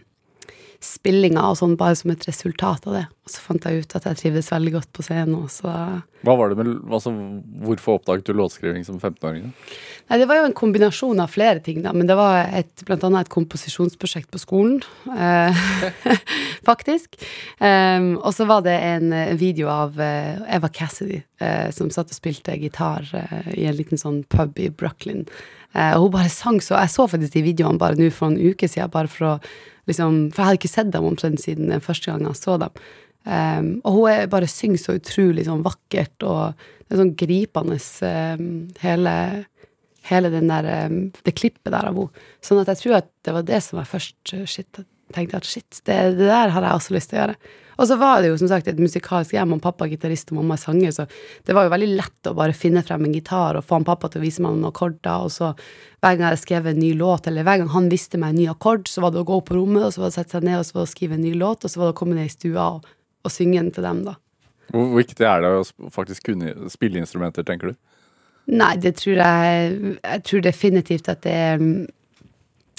spillinga og sånn bare som et resultat av det. Og så fant jeg ut at jeg trivdes veldig godt på scenen. Og så Hva var det med, altså, Hvorfor oppdaget du låtskriving som 15-åring? Nei, det var jo en kombinasjon av flere ting, da. Men det var et, blant annet et komposisjonsprosjekt på skolen, eh, faktisk. Um, og så var det en video av uh, Eva Cassidy uh, som satt og spilte gitar uh, i en liten sånn pub i Brooklyn. Og hun bare sang så Jeg så faktisk de videoene bare nå for en uke siden, bare for å liksom For jeg hadde ikke sett dem omtrent siden den første gangen jeg så dem. Um, og hun bare synger så utrolig sånn vakkert, og det er sånn gripende um, hele hele der, um, det klippet der av henne. Sånn at jeg tror at det var det som var først uh, shit. Tenkte jeg at shit, det, det der har jeg også lyst til å gjøre. Og så var det jo som sagt et musikalsk hjem, og pappa er gitarist og mamma er sanger, så det var jo veldig lett å bare finne frem en gitar og få han pappa til å vise meg noen akkorder, og så hver gang jeg skrev en ny låt, eller hver gang han visste meg en ny akkord, så var det å gå opp på rommet, og så var det å sette seg ned og så var det å skrive en ny låt, og så var det å komme ned i stua og, og synge den til dem, da. Hvor hvor viktig er det å faktisk kunne spille instrumenter, tenker du? Nei, det tror jeg Jeg tror definitivt at det er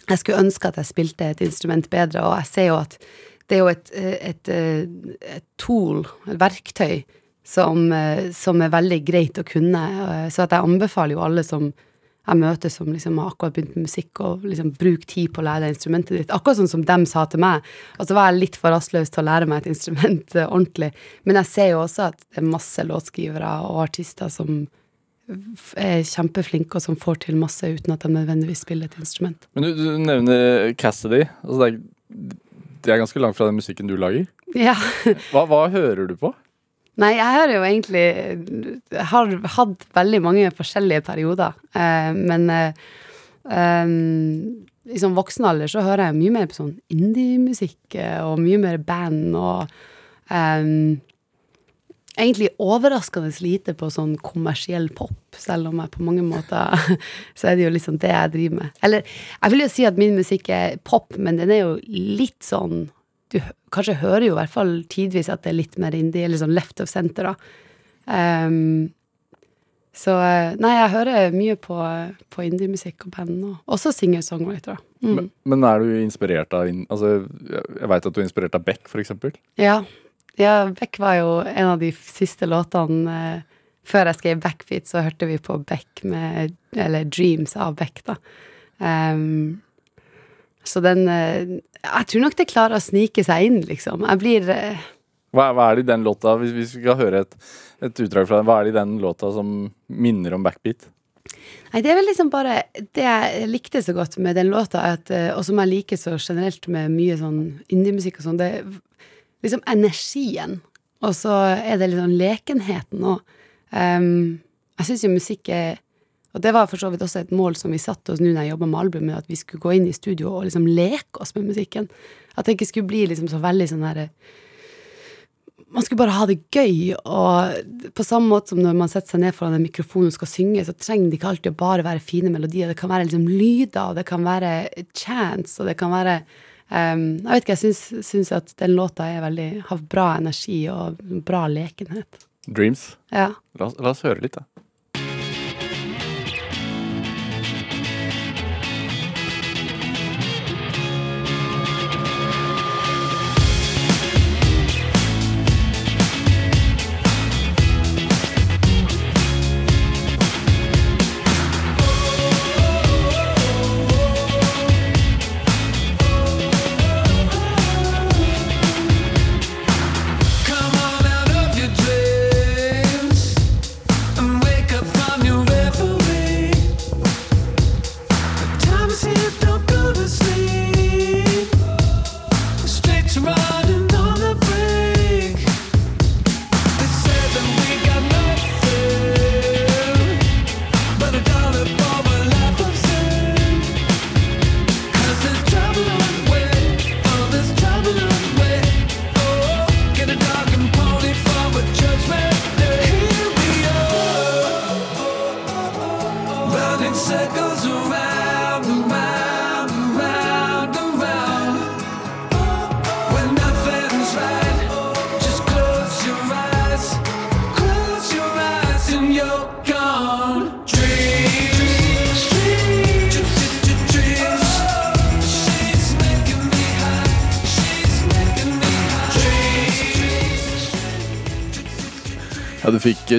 Jeg skulle ønske at jeg spilte et instrument bedre, og jeg ser jo at det er jo et, et, et tool, et verktøy, som, som er veldig greit å kunne. Så jeg anbefaler jo alle som jeg møter som liksom har akkurat begynt med musikk, og liksom bruk tid på å lære deg instrumentet ditt. Akkurat sånn som dem sa til meg. Og så var jeg litt for rastløs til å lære meg et instrument eh, ordentlig. Men jeg ser jo også at det er masse låtskrivere og artister som er kjempeflinke, og som får til masse uten at de nødvendigvis spiller et instrument. Men du, du nevner Cassidy. Altså det, er, det er ganske langt fra den musikken du lager. Ja. Hva, hva hører du på? Nei, jeg har jo egentlig Jeg har hatt veldig mange forskjellige perioder, eh, men eh, eh, i sånn voksen alder så hører jeg mye mer på sånn indie-musikk eh, og mye mer band og eh, Egentlig overraskende lite på sånn kommersiell pop, selv om jeg på mange måter Så er det jo liksom det jeg driver med. Eller jeg vil jo si at min musikk er pop, men den er jo litt sånn du kanskje hører jo i hvert fall tidvis at det er litt mer indie, eller sånn left of center, da. Um, så Nei, jeg hører mye på, på indiemusikk og band, og også singer-songwriter. Mm. Men, men er du inspirert av Altså, jeg veit at du er inspirert av Beck, for eksempel. Ja. Ja, Beck var jo en av de siste låtene eh, Før jeg skrev Backbeat, så hørte vi på Beck med Eller Dreams av Beck, da. Um, så den eh, Jeg tror nok det klarer å snike seg inn, liksom. Jeg blir eh, Hva, hva er det i den låta, hvis vi skal høre et, et utdrag fra den, hva er det i den låta som minner om Backbeat? Nei, det er vel liksom bare Det jeg likte så godt med den låta, at, og som jeg liker så generelt med mye sånn indiemusikk og sånn, det liksom energien. Og så er det sånn lekenheten òg. jeg syns jo musikk er Og det var for så vidt også et mål som vi satte oss nå når jeg jobba med albumet, at vi skulle gå inn i studio og liksom leke oss med musikken. At det ikke skulle bli liksom så veldig sånn herre man skulle bare ha det gøy, og på samme måte som når man setter seg ned foran en mikrofon og skal synge, så trenger det ikke alltid å bare være fine melodier. Det kan være liksom lyder, og det kan være chants, og det kan være um, Jeg vet ikke, jeg syns, syns at den låta veldig, har bra energi og bra lekenhet. Dreams. Ja. La, la oss høre litt, da.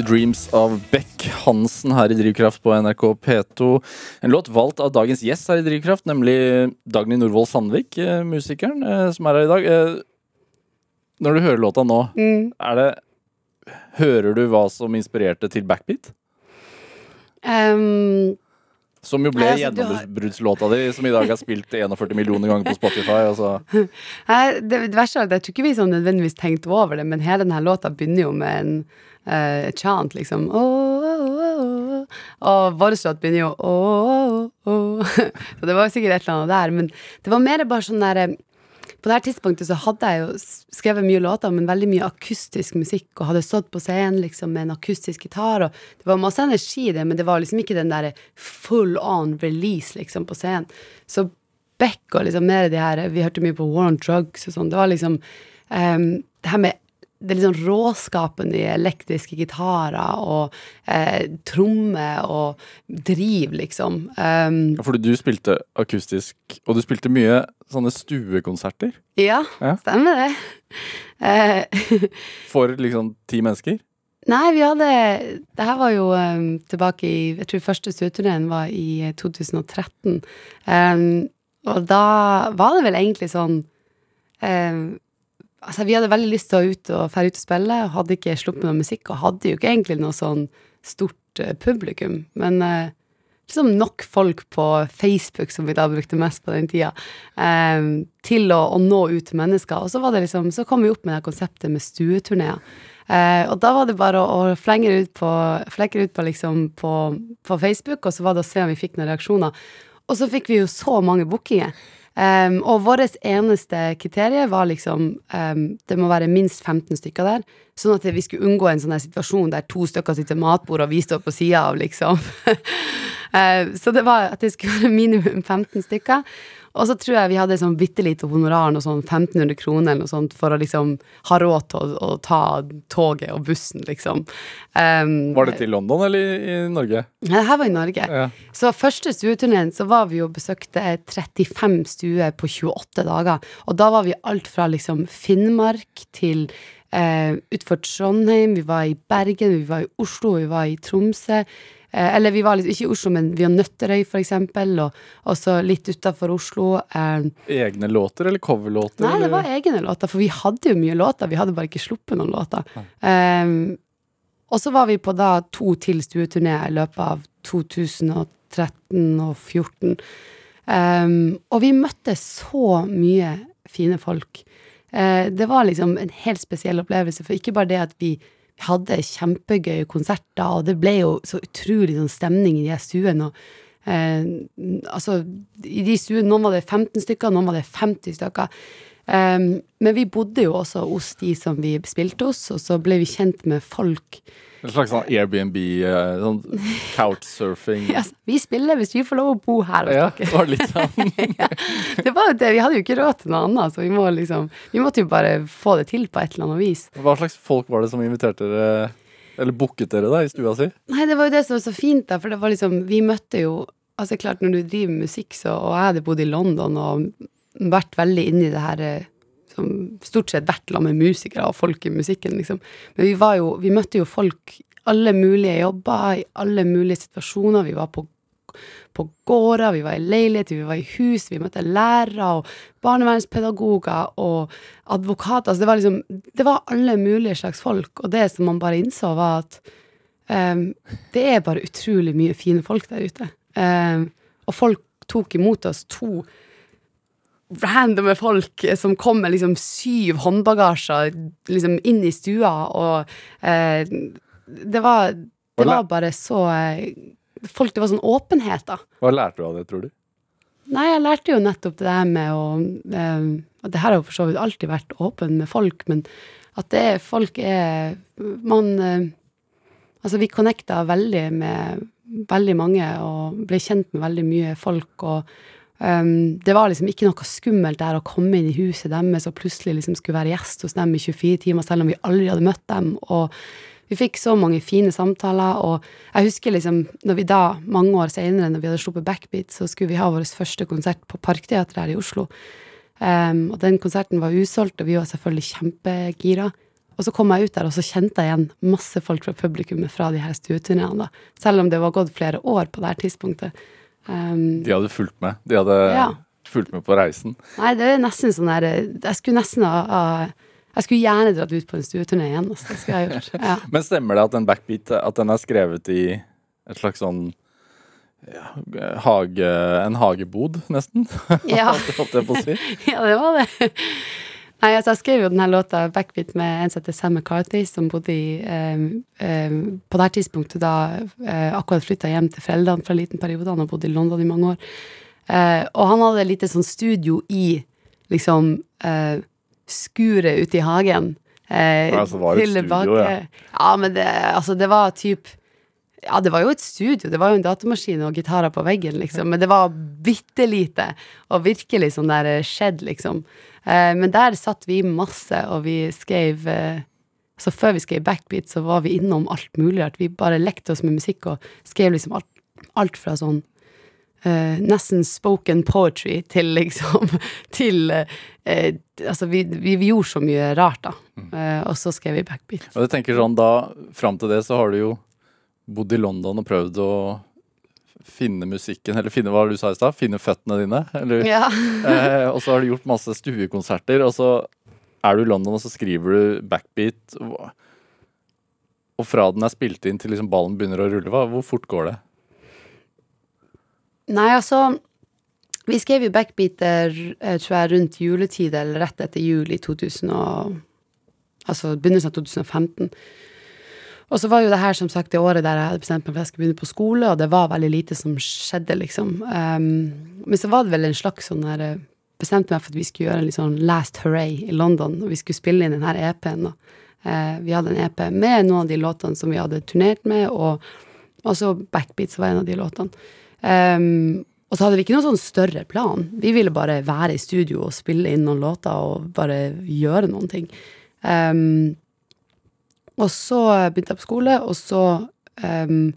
'Dreams' av Beck Hansen her i Drivkraft på NRK P2. En låt valgt av dagens gjest her i Drivkraft, nemlig Dagny Norvoll Sandvik, eh, musikeren eh, som er her i dag. Eh, Når du hører låta nå, Mm. er det Hører du hva som inspirerte til Backbeat? Um, Som jo ble altså, gjennombruddslåta di, som i dag er spilt 41 millioner ganger på Spotify. Altså. Nei, det, det verste er at jeg tror ikke vi sånn nødvendigvis tenkte over det, men hele denne låta begynner jo med en uh, chant, liksom. Oh, oh, oh. Og vår låt begynner jo åh. Så det var jo sikkert et eller annet der. Men det var mer bare sånn derre På det her tidspunktet så hadde jeg jo skrevet mye låter, men veldig mye akustisk musikk, og hadde stått på scenen liksom med en akustisk gitar, og det var masse energi i det, men det var liksom ikke den derre full on release, liksom, på scenen. Så Beck og liksom mer de her Vi hørte mye på War on Drugs og sånn. Det var liksom um, Det her med det litt sånn råskapen i elektriske gitarer og eh, trommer og driv, liksom. Um, Fordi du spilte akustisk, og du spilte mye sånne stuekonserter ja, Ja. stemmer det. Eh, for liksom ti mennesker. Nei, vi hadde Det her var jo um, tilbake i Jeg tror første stueturneen var i eh, 2013. Um, og da var det vel egentlig sånn um, Altså, vi hadde veldig lyst til å ut og fære ut og spille, og hadde ikke sluppet noe musikk, og hadde jo ikke egentlig noe sånn stort uh, publikum. Men uh, liksom nok folk på Facebook, som vi da brukte mest på den tida, um, til å, å nå ut til mennesker. Og så var det liksom Så kom vi opp med det konseptet med stueturneer. Uh, og da var det bare å, å flenge ut, på, det ut på, liksom, på, på Facebook, og så var det å se om vi fikk noen reaksjoner. Og så fikk vi jo så mange bookinger. Um, og vårt eneste kriterium var liksom um, Det må være minst 15 stykker der. Sånn at vi skulle unngå en sånn situasjon der to stykker sitter ved matbord, og vi står på sida av, liksom. uh, så det var at det skulle være minimum 15 stykker. Og så tror jeg vi hadde sånn bitte lite honorar, noe sånn 1500 kroner eller noe sånt, for å liksom ha råd til å, å ta toget og bussen, liksom. Um, Var det til London eller i, Norge? Nei, Det her var i Norge. Ja. Så første stueturneen så var vi og besøkte 35 stuer på 28 dager. Og da var vi alt fra liksom Finnmark til eh, utfor Trondheim, vi var i Bergen, vi var i Oslo, vi var i Tromsø. Eh, eller vi var litt, ikke i Oslo, men vi har Nøtterøy, for eksempel, og også litt utafor Oslo. Eh, Egne låter eller coverlåter? Nei, det var egne låter, for vi hadde jo mye låter. Vi hadde bare ikke sluppet noen låter. Um, og så var vi på da to til stueturneer i løpet av 2013 og 2014. Um, og vi møtte så mye fine folk. Uh, det var liksom en helt spesiell opplevelse, for ikke bare det at vi hadde kjempegøye konserter, og det ble jo så utrolig sånn stemning i de stuene. eh, altså, i de stuene, noen var det 15 stykker, noen var det 50 stykker. Eh, men vi bodde jo også hos de som vi spilte hos, og så ble vi kjent med folk. En slags sånn Airbnb, eh, sånn couchsurfing? Ja, vi spiller hvis vi får lov å bo her hos Ja, dere. det var litt sånn. Det var jo det, Vi hadde jo ikke råd til noe annet, så vi, må liksom, vi måtte jo bare få det til på et eller annet vis. Hva slags folk var det som inviterte dere, eller booket dere da, i stua si? Nei, det var jo det som var så fint, da, for det var liksom Vi møtte jo Altså, klart, når du driver musikk, så Og jeg hadde bodd i London og vært veldig inne i det her eh, som Stort sett vært sammen med musikere og folk i musikken, liksom. Men vi var jo Vi møtte jo folk alle mulige jobber, i alle mulige situasjoner. Vi var på på gårder, vi var i leiligheter, vi var i hus, vi møtte lærere og barnevernspedagoger og advokater. Altså det var liksom Det var alle mulige slags folk, og det som man bare innså, var at um, det er bare utrolig mye fine folk der ute. Um, og folk tok imot oss to randomme folk som kom med liksom syv håndbagasjer liksom inn i stua, og eh, det var Det var bare så eh, Folk, det var sånn åpenhet, da. Hva lærte du av det, tror du? Nei, jeg lærte jo nettopp det der med å eh, Og det her har jo for så vidt alltid vært åpen med folk, men at det er folk er Man eh, Altså, vi connecta veldig med veldig mange og ble kjent med veldig mye folk, og um, det var liksom ikke noe skummelt der å komme inn i huset deres og plutselig liksom skulle være gjest hos dem i 24 timer, selv om vi aldri hadde møtt dem. og vi fikk så mange fine samtaler, og jeg husker liksom når vi da, mange år senere, når vi hadde sluppet Backbeat, så skulle vi ha vår første konsert på Parkteatret her i Oslo. Um, og den konserten var usolgt, og vi var selvfølgelig kjempegira. Og så kom jeg ut der, og så kjente jeg igjen masse folk fra publikummet fra de her stueturneene, da. Selv om det var gått flere år på det her tidspunktet. Um, De hadde fulgt med. De hadde Ja. fulgt med på reisen. nei, det er nesten sånn der Jeg skulle nesten ha, Jeg skulle gjerne dratt ut på en stueturné igjen. Altså, det skulle jeg gjort. Ja. Men stemmer det at en backbeat at den er skrevet i et slags sånn ja, hage, en hagebod, nesten? Ja. Si. ja, det var det. Nei, altså, jeg skrev jo denne låta Backbeat med en som heter Sam McCarthy, som bodde i eh, eh, På det her tidspunktet da eh, akkurat flytta hjem til foreldrene for en liten periode. Han har bodd i London i mange år. Eh, og han hadde et lite sånn studio i liksom eh, skuret ute i hagen. Eh, altså det var det et studio, ja. Ja, men det, altså, det var typ ja, det var jo et studio. Det var jo en datamaskin og gitarer på veggen, liksom. Men det var bitte lite, og virkelig sånn der skjedd, liksom. Eh, men der satt vi masse, og vi skrev eh, Så før vi skrev Backbeat, så var vi innom alt mulig rart. Vi bare lekte oss med musikk og skrev liksom alt, alt fra sånn uh, nesten spoken poetry til liksom Til uh, uh, Altså, vi, vi, vi gjorde så mye rart, da. Eh, og så skrev vi Backbeat. Og jeg tenker sånn, da, Fram til det så har du jo bodd i London og prøvd å finne musikken, eller finne hva du sa i stad? Finne føttene dine? Eller, Ja. eh, og så har du gjort masse stuekonserter, og så er du i London og så skriver du backbeat. Og, og fra den er spilt inn til liksom ballen begynner å rulle, hva, hvor fort går det? Nei, altså Vi skrev jo backbeater, eh, tror jeg, rundt juletid eller rett etter jul i 2000 og Altså begynnelsen av 2015. Og så var jo det her som sagt det året der jeg hadde bestemt meg for at jeg skulle begynne på skole, og det var veldig lite som skjedde, liksom. Um, men så var det vel en slags sånn der eh, Bestemte meg for at vi skulle gjøre en litt sånn last hooray i London, og vi skulle spille inn den her EP-en, da. uh, vi hadde en EP med noen av de låtene som vi hadde turnert med, og også Backbeats var en av de låtene. Um, og så hadde vi ikke noen sånn større plan. Vi ville bare være i studio og spille inn noen låter og bare gjøre noen ting. Um, og så begynte jeg på skole, og så um,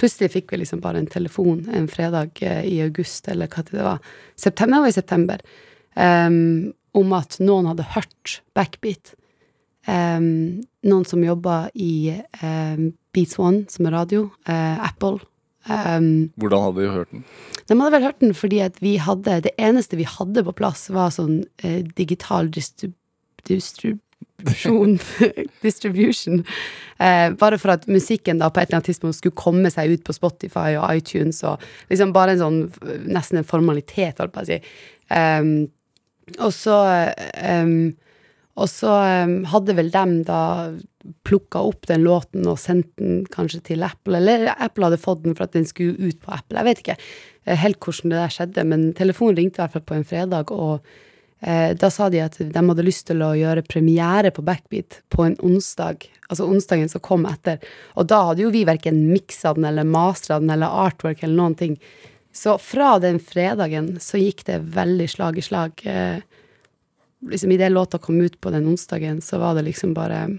plutselig fikk vi liksom bare en telefon en fredag eh, i august, eller hva det var. September var i september. um, om at noen hadde hørt Backbeat. Um, noen som jobba i Beats One, som er radio. uh, Apple. Hvordan hadde du hørt den? de hadde vel hørt den fordi at vi hadde Det eneste vi hadde på plass, var sånn uh, digital distrib distribusjon Distribution. Eh, bare for at musikken da på et eller annet tidspunkt skulle komme seg ut på Spotify og iTunes og liksom bare en sånn eh, nesten en formalitet, holdt på å si. Um, og så um, og så um, hadde vel dem da plukka opp den låten og sendt den kanskje til Apple, eller Apple hadde fått den for at den skulle ut på Apple. Jeg vet ikke eh, helt hvordan det der skjedde, men telefonen ringte i hvert fall på en fredag, og da sa de at de hadde lyst til å gjøre premiere på Backbeat på en onsdag, altså onsdagen som kom etter. Og da hadde jo vi verken miksa den eller mastra den eller artwork eller noen ting. Så fra den fredagen så gikk det veldig slag i slag. Eh, liksom Idet låta kom ut på den onsdagen, så var det liksom bare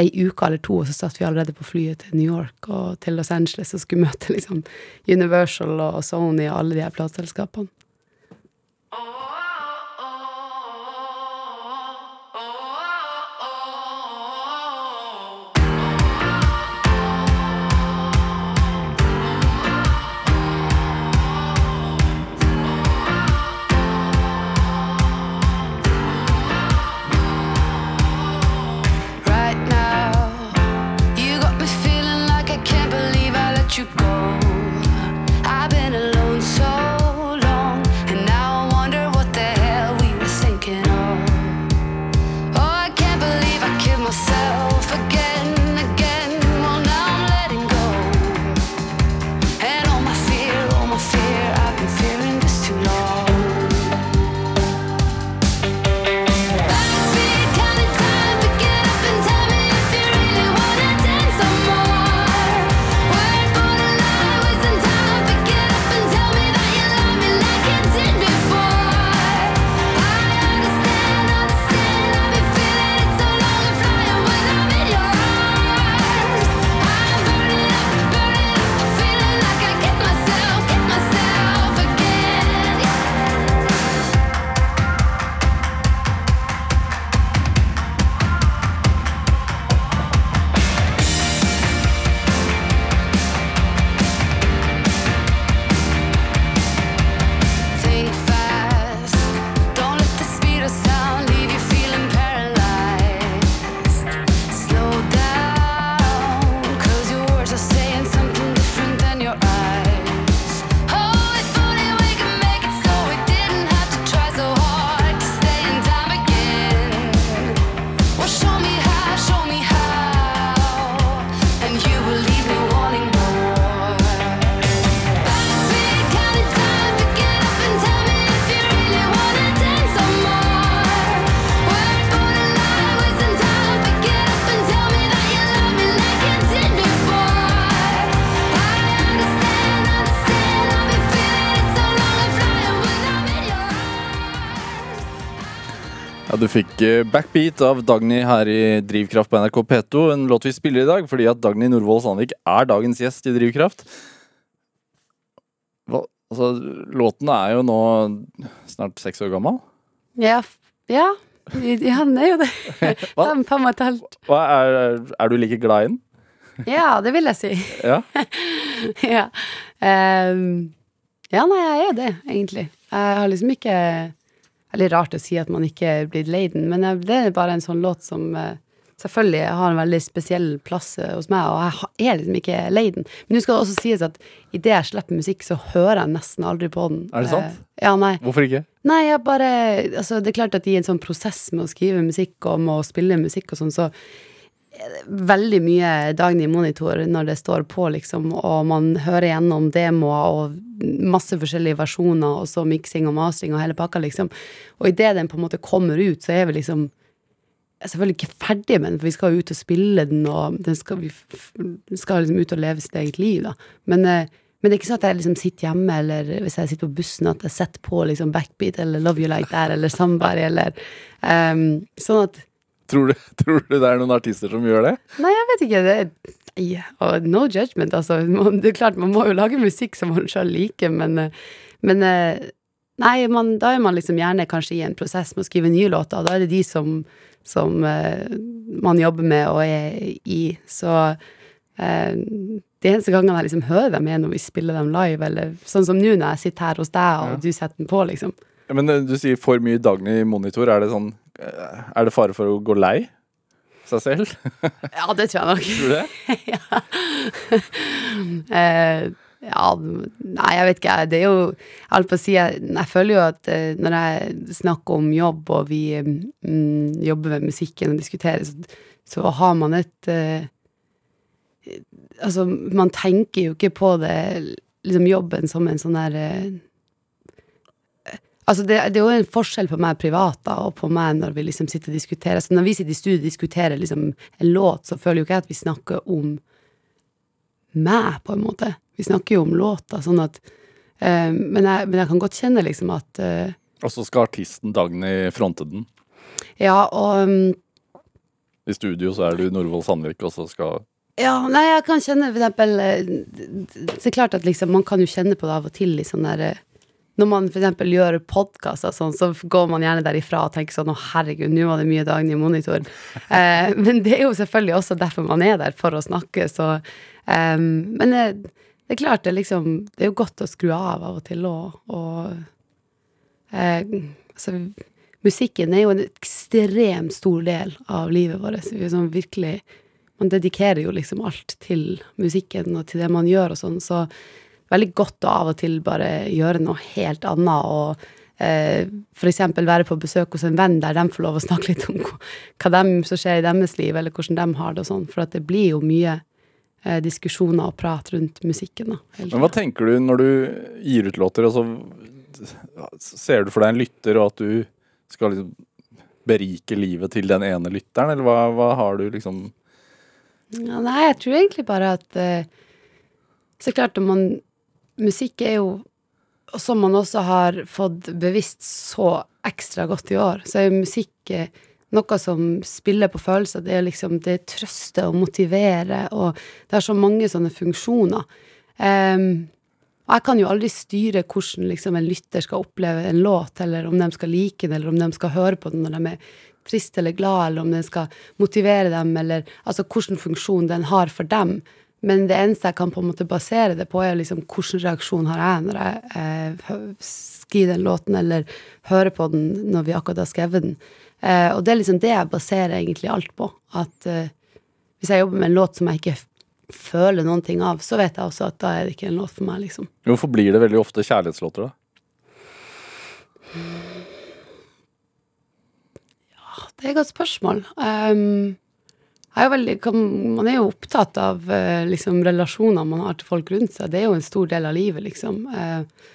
ei uke eller to, og så satt vi allerede på flyet til New York og til Los Angeles og skulle møte liksom Universal og Sony og alle de her plateselskapene. Fikk Backbeat av Dagny her i Drivkraft på NRK P2. En låt vi spiller i dag fordi at Dagny Norvoll Sandvik er dagens gjest i Drivkraft. Hva, altså, låten er jo nå snart seks år gammel. Ja, ja. Ja, den er jo det. Fem, fem og et halvt. Er, er du like glad i den? Ja, det vil jeg si. Ja. ja. Um, ja, nei, jeg er det, egentlig. Jeg har liksom ikke Veldig rart å si at man ikke er blitt lei den, men det er bare en sånn låt som eh, selvfølgelig har en veldig spesiell plass eh, hos meg, og jeg er liksom ikke lei den. Men det skal også sies at idet jeg slipper musikk, så hører jeg nesten aldri på den. Er det sant? Eh, ja, nei. Hvorfor ikke? Nei, jeg bare Altså, det er klart at i en sånn prosess med å skrive musikk og med å spille musikk og sånn, så veldig mye Dagny monitor når det står på, liksom, og man hører gjennom demoer og masse forskjellige versjoner, og så miksing og mastering og hele pakka, liksom. Og idet den på en måte kommer ut, så er vi liksom selvfølgelig ikke ferdig med den, for vi skal jo ut og spille den, og den skal, vi skal liksom ut og leve sitt eget liv, da. Men, eh, men det er ikke sånn at jeg liksom sitter hjemme, eller hvis jeg sitter på bussen, at jeg setter på liksom Backbeat eller Love You Like That eller Somebody, eller um, Sånn at Tror du, tror du det er noen artister som gjør det? Nei, jeg vet ikke. Det, og no judgment, altså. Man, det er klart, man må jo lage musikk som man sjøl liker, men, eh, men eh, Nei, man, da er man liksom gjerne kanskje i en prosess med å skrive nye låter, og da er det de som, som eh, man jobber med og er i. Så de eneste gangene jeg liksom hører dem, er når vi spiller dem live, eller sånn som nå når jeg sitter her hos deg, og Ja. du setter den på, liksom. Ja, Men du sier for mye Dagny monitor. Er det sånn Er det fare for å gå lei seg selv? Ja, det tror jeg nok. Tror du det? Eh, ja, nei, jeg vet ikke. Det er jo Jeg holdt på å si, jeg, jeg føler jo at eh, når jeg snakker om jobb, og vi mm, jobber med musikken og diskuterer, så, så har man et uh, Altså, man tenker jo ikke på det, liksom jobben som en sånn der eh, Altså, det, det er jo en forskjell på meg privat da, og på meg når vi liksom sitter og diskuterer. Så når vi sitter i studio og diskuterer liksom en låt, så føler jo ikke jeg at vi snakker om meg, på en måte. Vi snakker jo om låta, sånn at eh, men, jeg, men jeg kan godt kjenne liksom at eh, Og så skal artisten Dagny fronte den. Ja, og um, I studio så er du Norvoll Sandvik, og så skal Ja, nei, jeg kan kjenne for eksempel eh, Det er klart at liksom, man kan jo kjenne på det av og til i sånn der eh, Når man eksempel gjør podkaster sånn, så går man gjerne derifra og tenker sånn Å, herregud, nå var det mye Dagny i monitor. Eh, men det er jo selvfølgelig også derfor man er der, for å snakke, så eh, Men det, det er klart, det liksom Det er jo godt å skru av av og til òg, og eh, Altså, musikken er jo en ekstremt stor del av livet vårt. Vi sånn virkelig man dedikerer jo liksom alt til musikken og til det man gjør og sånn, så veldig godt å av og til bare gjøre noe helt annet og eh, eksempel være på besøk hos en venn der de får lov å snakke litt om hva dem som skjer i deres liv, eller hvordan de har det og sånn, for det blir jo mye eh, diskusjoner og prat rundt musikken da. Men hva tenker du når du gir ut låter, og så ser du for deg en lytter, og at du skal liksom berike livet til den ene lytteren, eller hva, hva har du liksom Ja, nei, jeg tror egentlig bare at eh, Så klart om man Musikk er jo Som man også har fått bevisst så ekstra godt i år, så er jo musikk eh, noe som spiller på følelser. Det er liksom Det trøster og motiverer, og det har så mange sånne funksjoner. Um, og jeg kan jo aldri styre hvordan liksom en lytter skal oppleve en låt, eller om de skal like den, eller om de skal høre på den når de er trist eller glad, eller om den skal motivere dem, eller altså hvilken funksjon den har for dem. Men det eneste jeg kan på en måte basere det på, er liksom hvilken reaksjon har jeg når jeg eh, skriver den låten, eller hører på den når vi akkurat har skrevet den. Eh, og det er liksom det jeg baserer egentlig alt på. At eh, hvis jeg jobber med en låt som jeg ikke føler noen ting av, så vet jeg også at da er det ikke en låt for meg, liksom. Hvorfor blir det veldig ofte kjærlighetslåter, da? Ja, Det er et godt spørsmål. Um, er veldig, man er jo opptatt av eh, liksom, relasjoner man har til folk rundt seg. Det er jo en stor del av livet, liksom. Eh,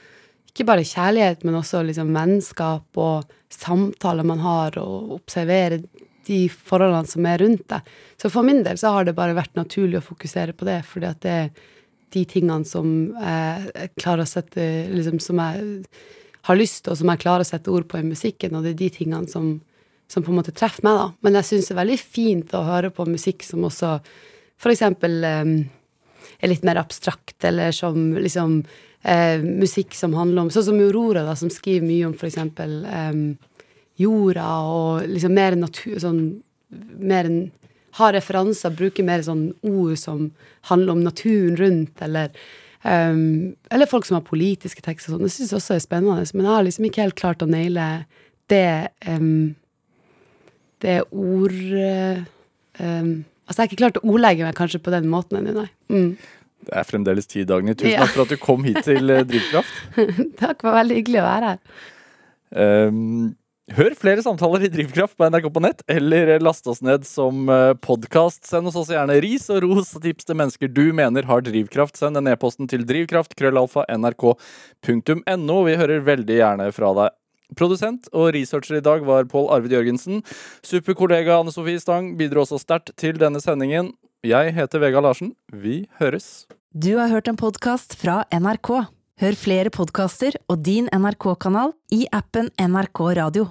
ikke bare kjærlighet, men også liksom, vennskap og samtaler man har, og observere de forholdene som er rundt deg. Så for min del så har det bare vært naturlig å fokusere på det, fordi at det er de tingene som eh, jeg klarer å sette liksom, Som jeg har lyst til, og som jeg klarer å sette ord på i musikken, og det er de tingene som som på en måte treffer meg, da. Men jeg syns det er veldig fint å høre på musikk som også eksempel um, er litt mer abstrakt, eller som liksom uh, musikk som handler om Sånn som Aurora, da, som skriver mye om eksempel um, jorda og liksom mer natur Sånn mer enn Har referanser, bruker mer sånn ord som handler om naturen rundt, eller um, Eller folk som har politiske tekster og sånn. Det syns jeg også er spennende, men jeg har liksom ikke helt klart å naile det um, Det er ord um, Altså, jeg har ikke klart å ordlegge meg kanskje på den måten ennå, nei. Mm. Det er fremdeles tid, Dagny. Tusen Ja. takk for at du kom hit til eh, Drivkraft. Takk, det var veldig hyggelig å være her. Um, hør flere samtaler i Drivkraft på NRK på nett, eller last oss ned som podkast. Send oss også gjerne ris og ros og tips til mennesker du mener har drivkraft. Send den e-posten til drivkraft, krøllalfa, nrk.no. Vi hører veldig gjerne fra deg. Produsent og researcher i dag var Pål Arvid Jørgensen. Superkollega Anne Sofie Stang bidro også sterkt til denne sendingen. Jeg heter Vega Larsen. Vi høres. Du har hørt en podkast fra NRK. Hør flere podkaster og din NRK-kanal i appen NRK Radio.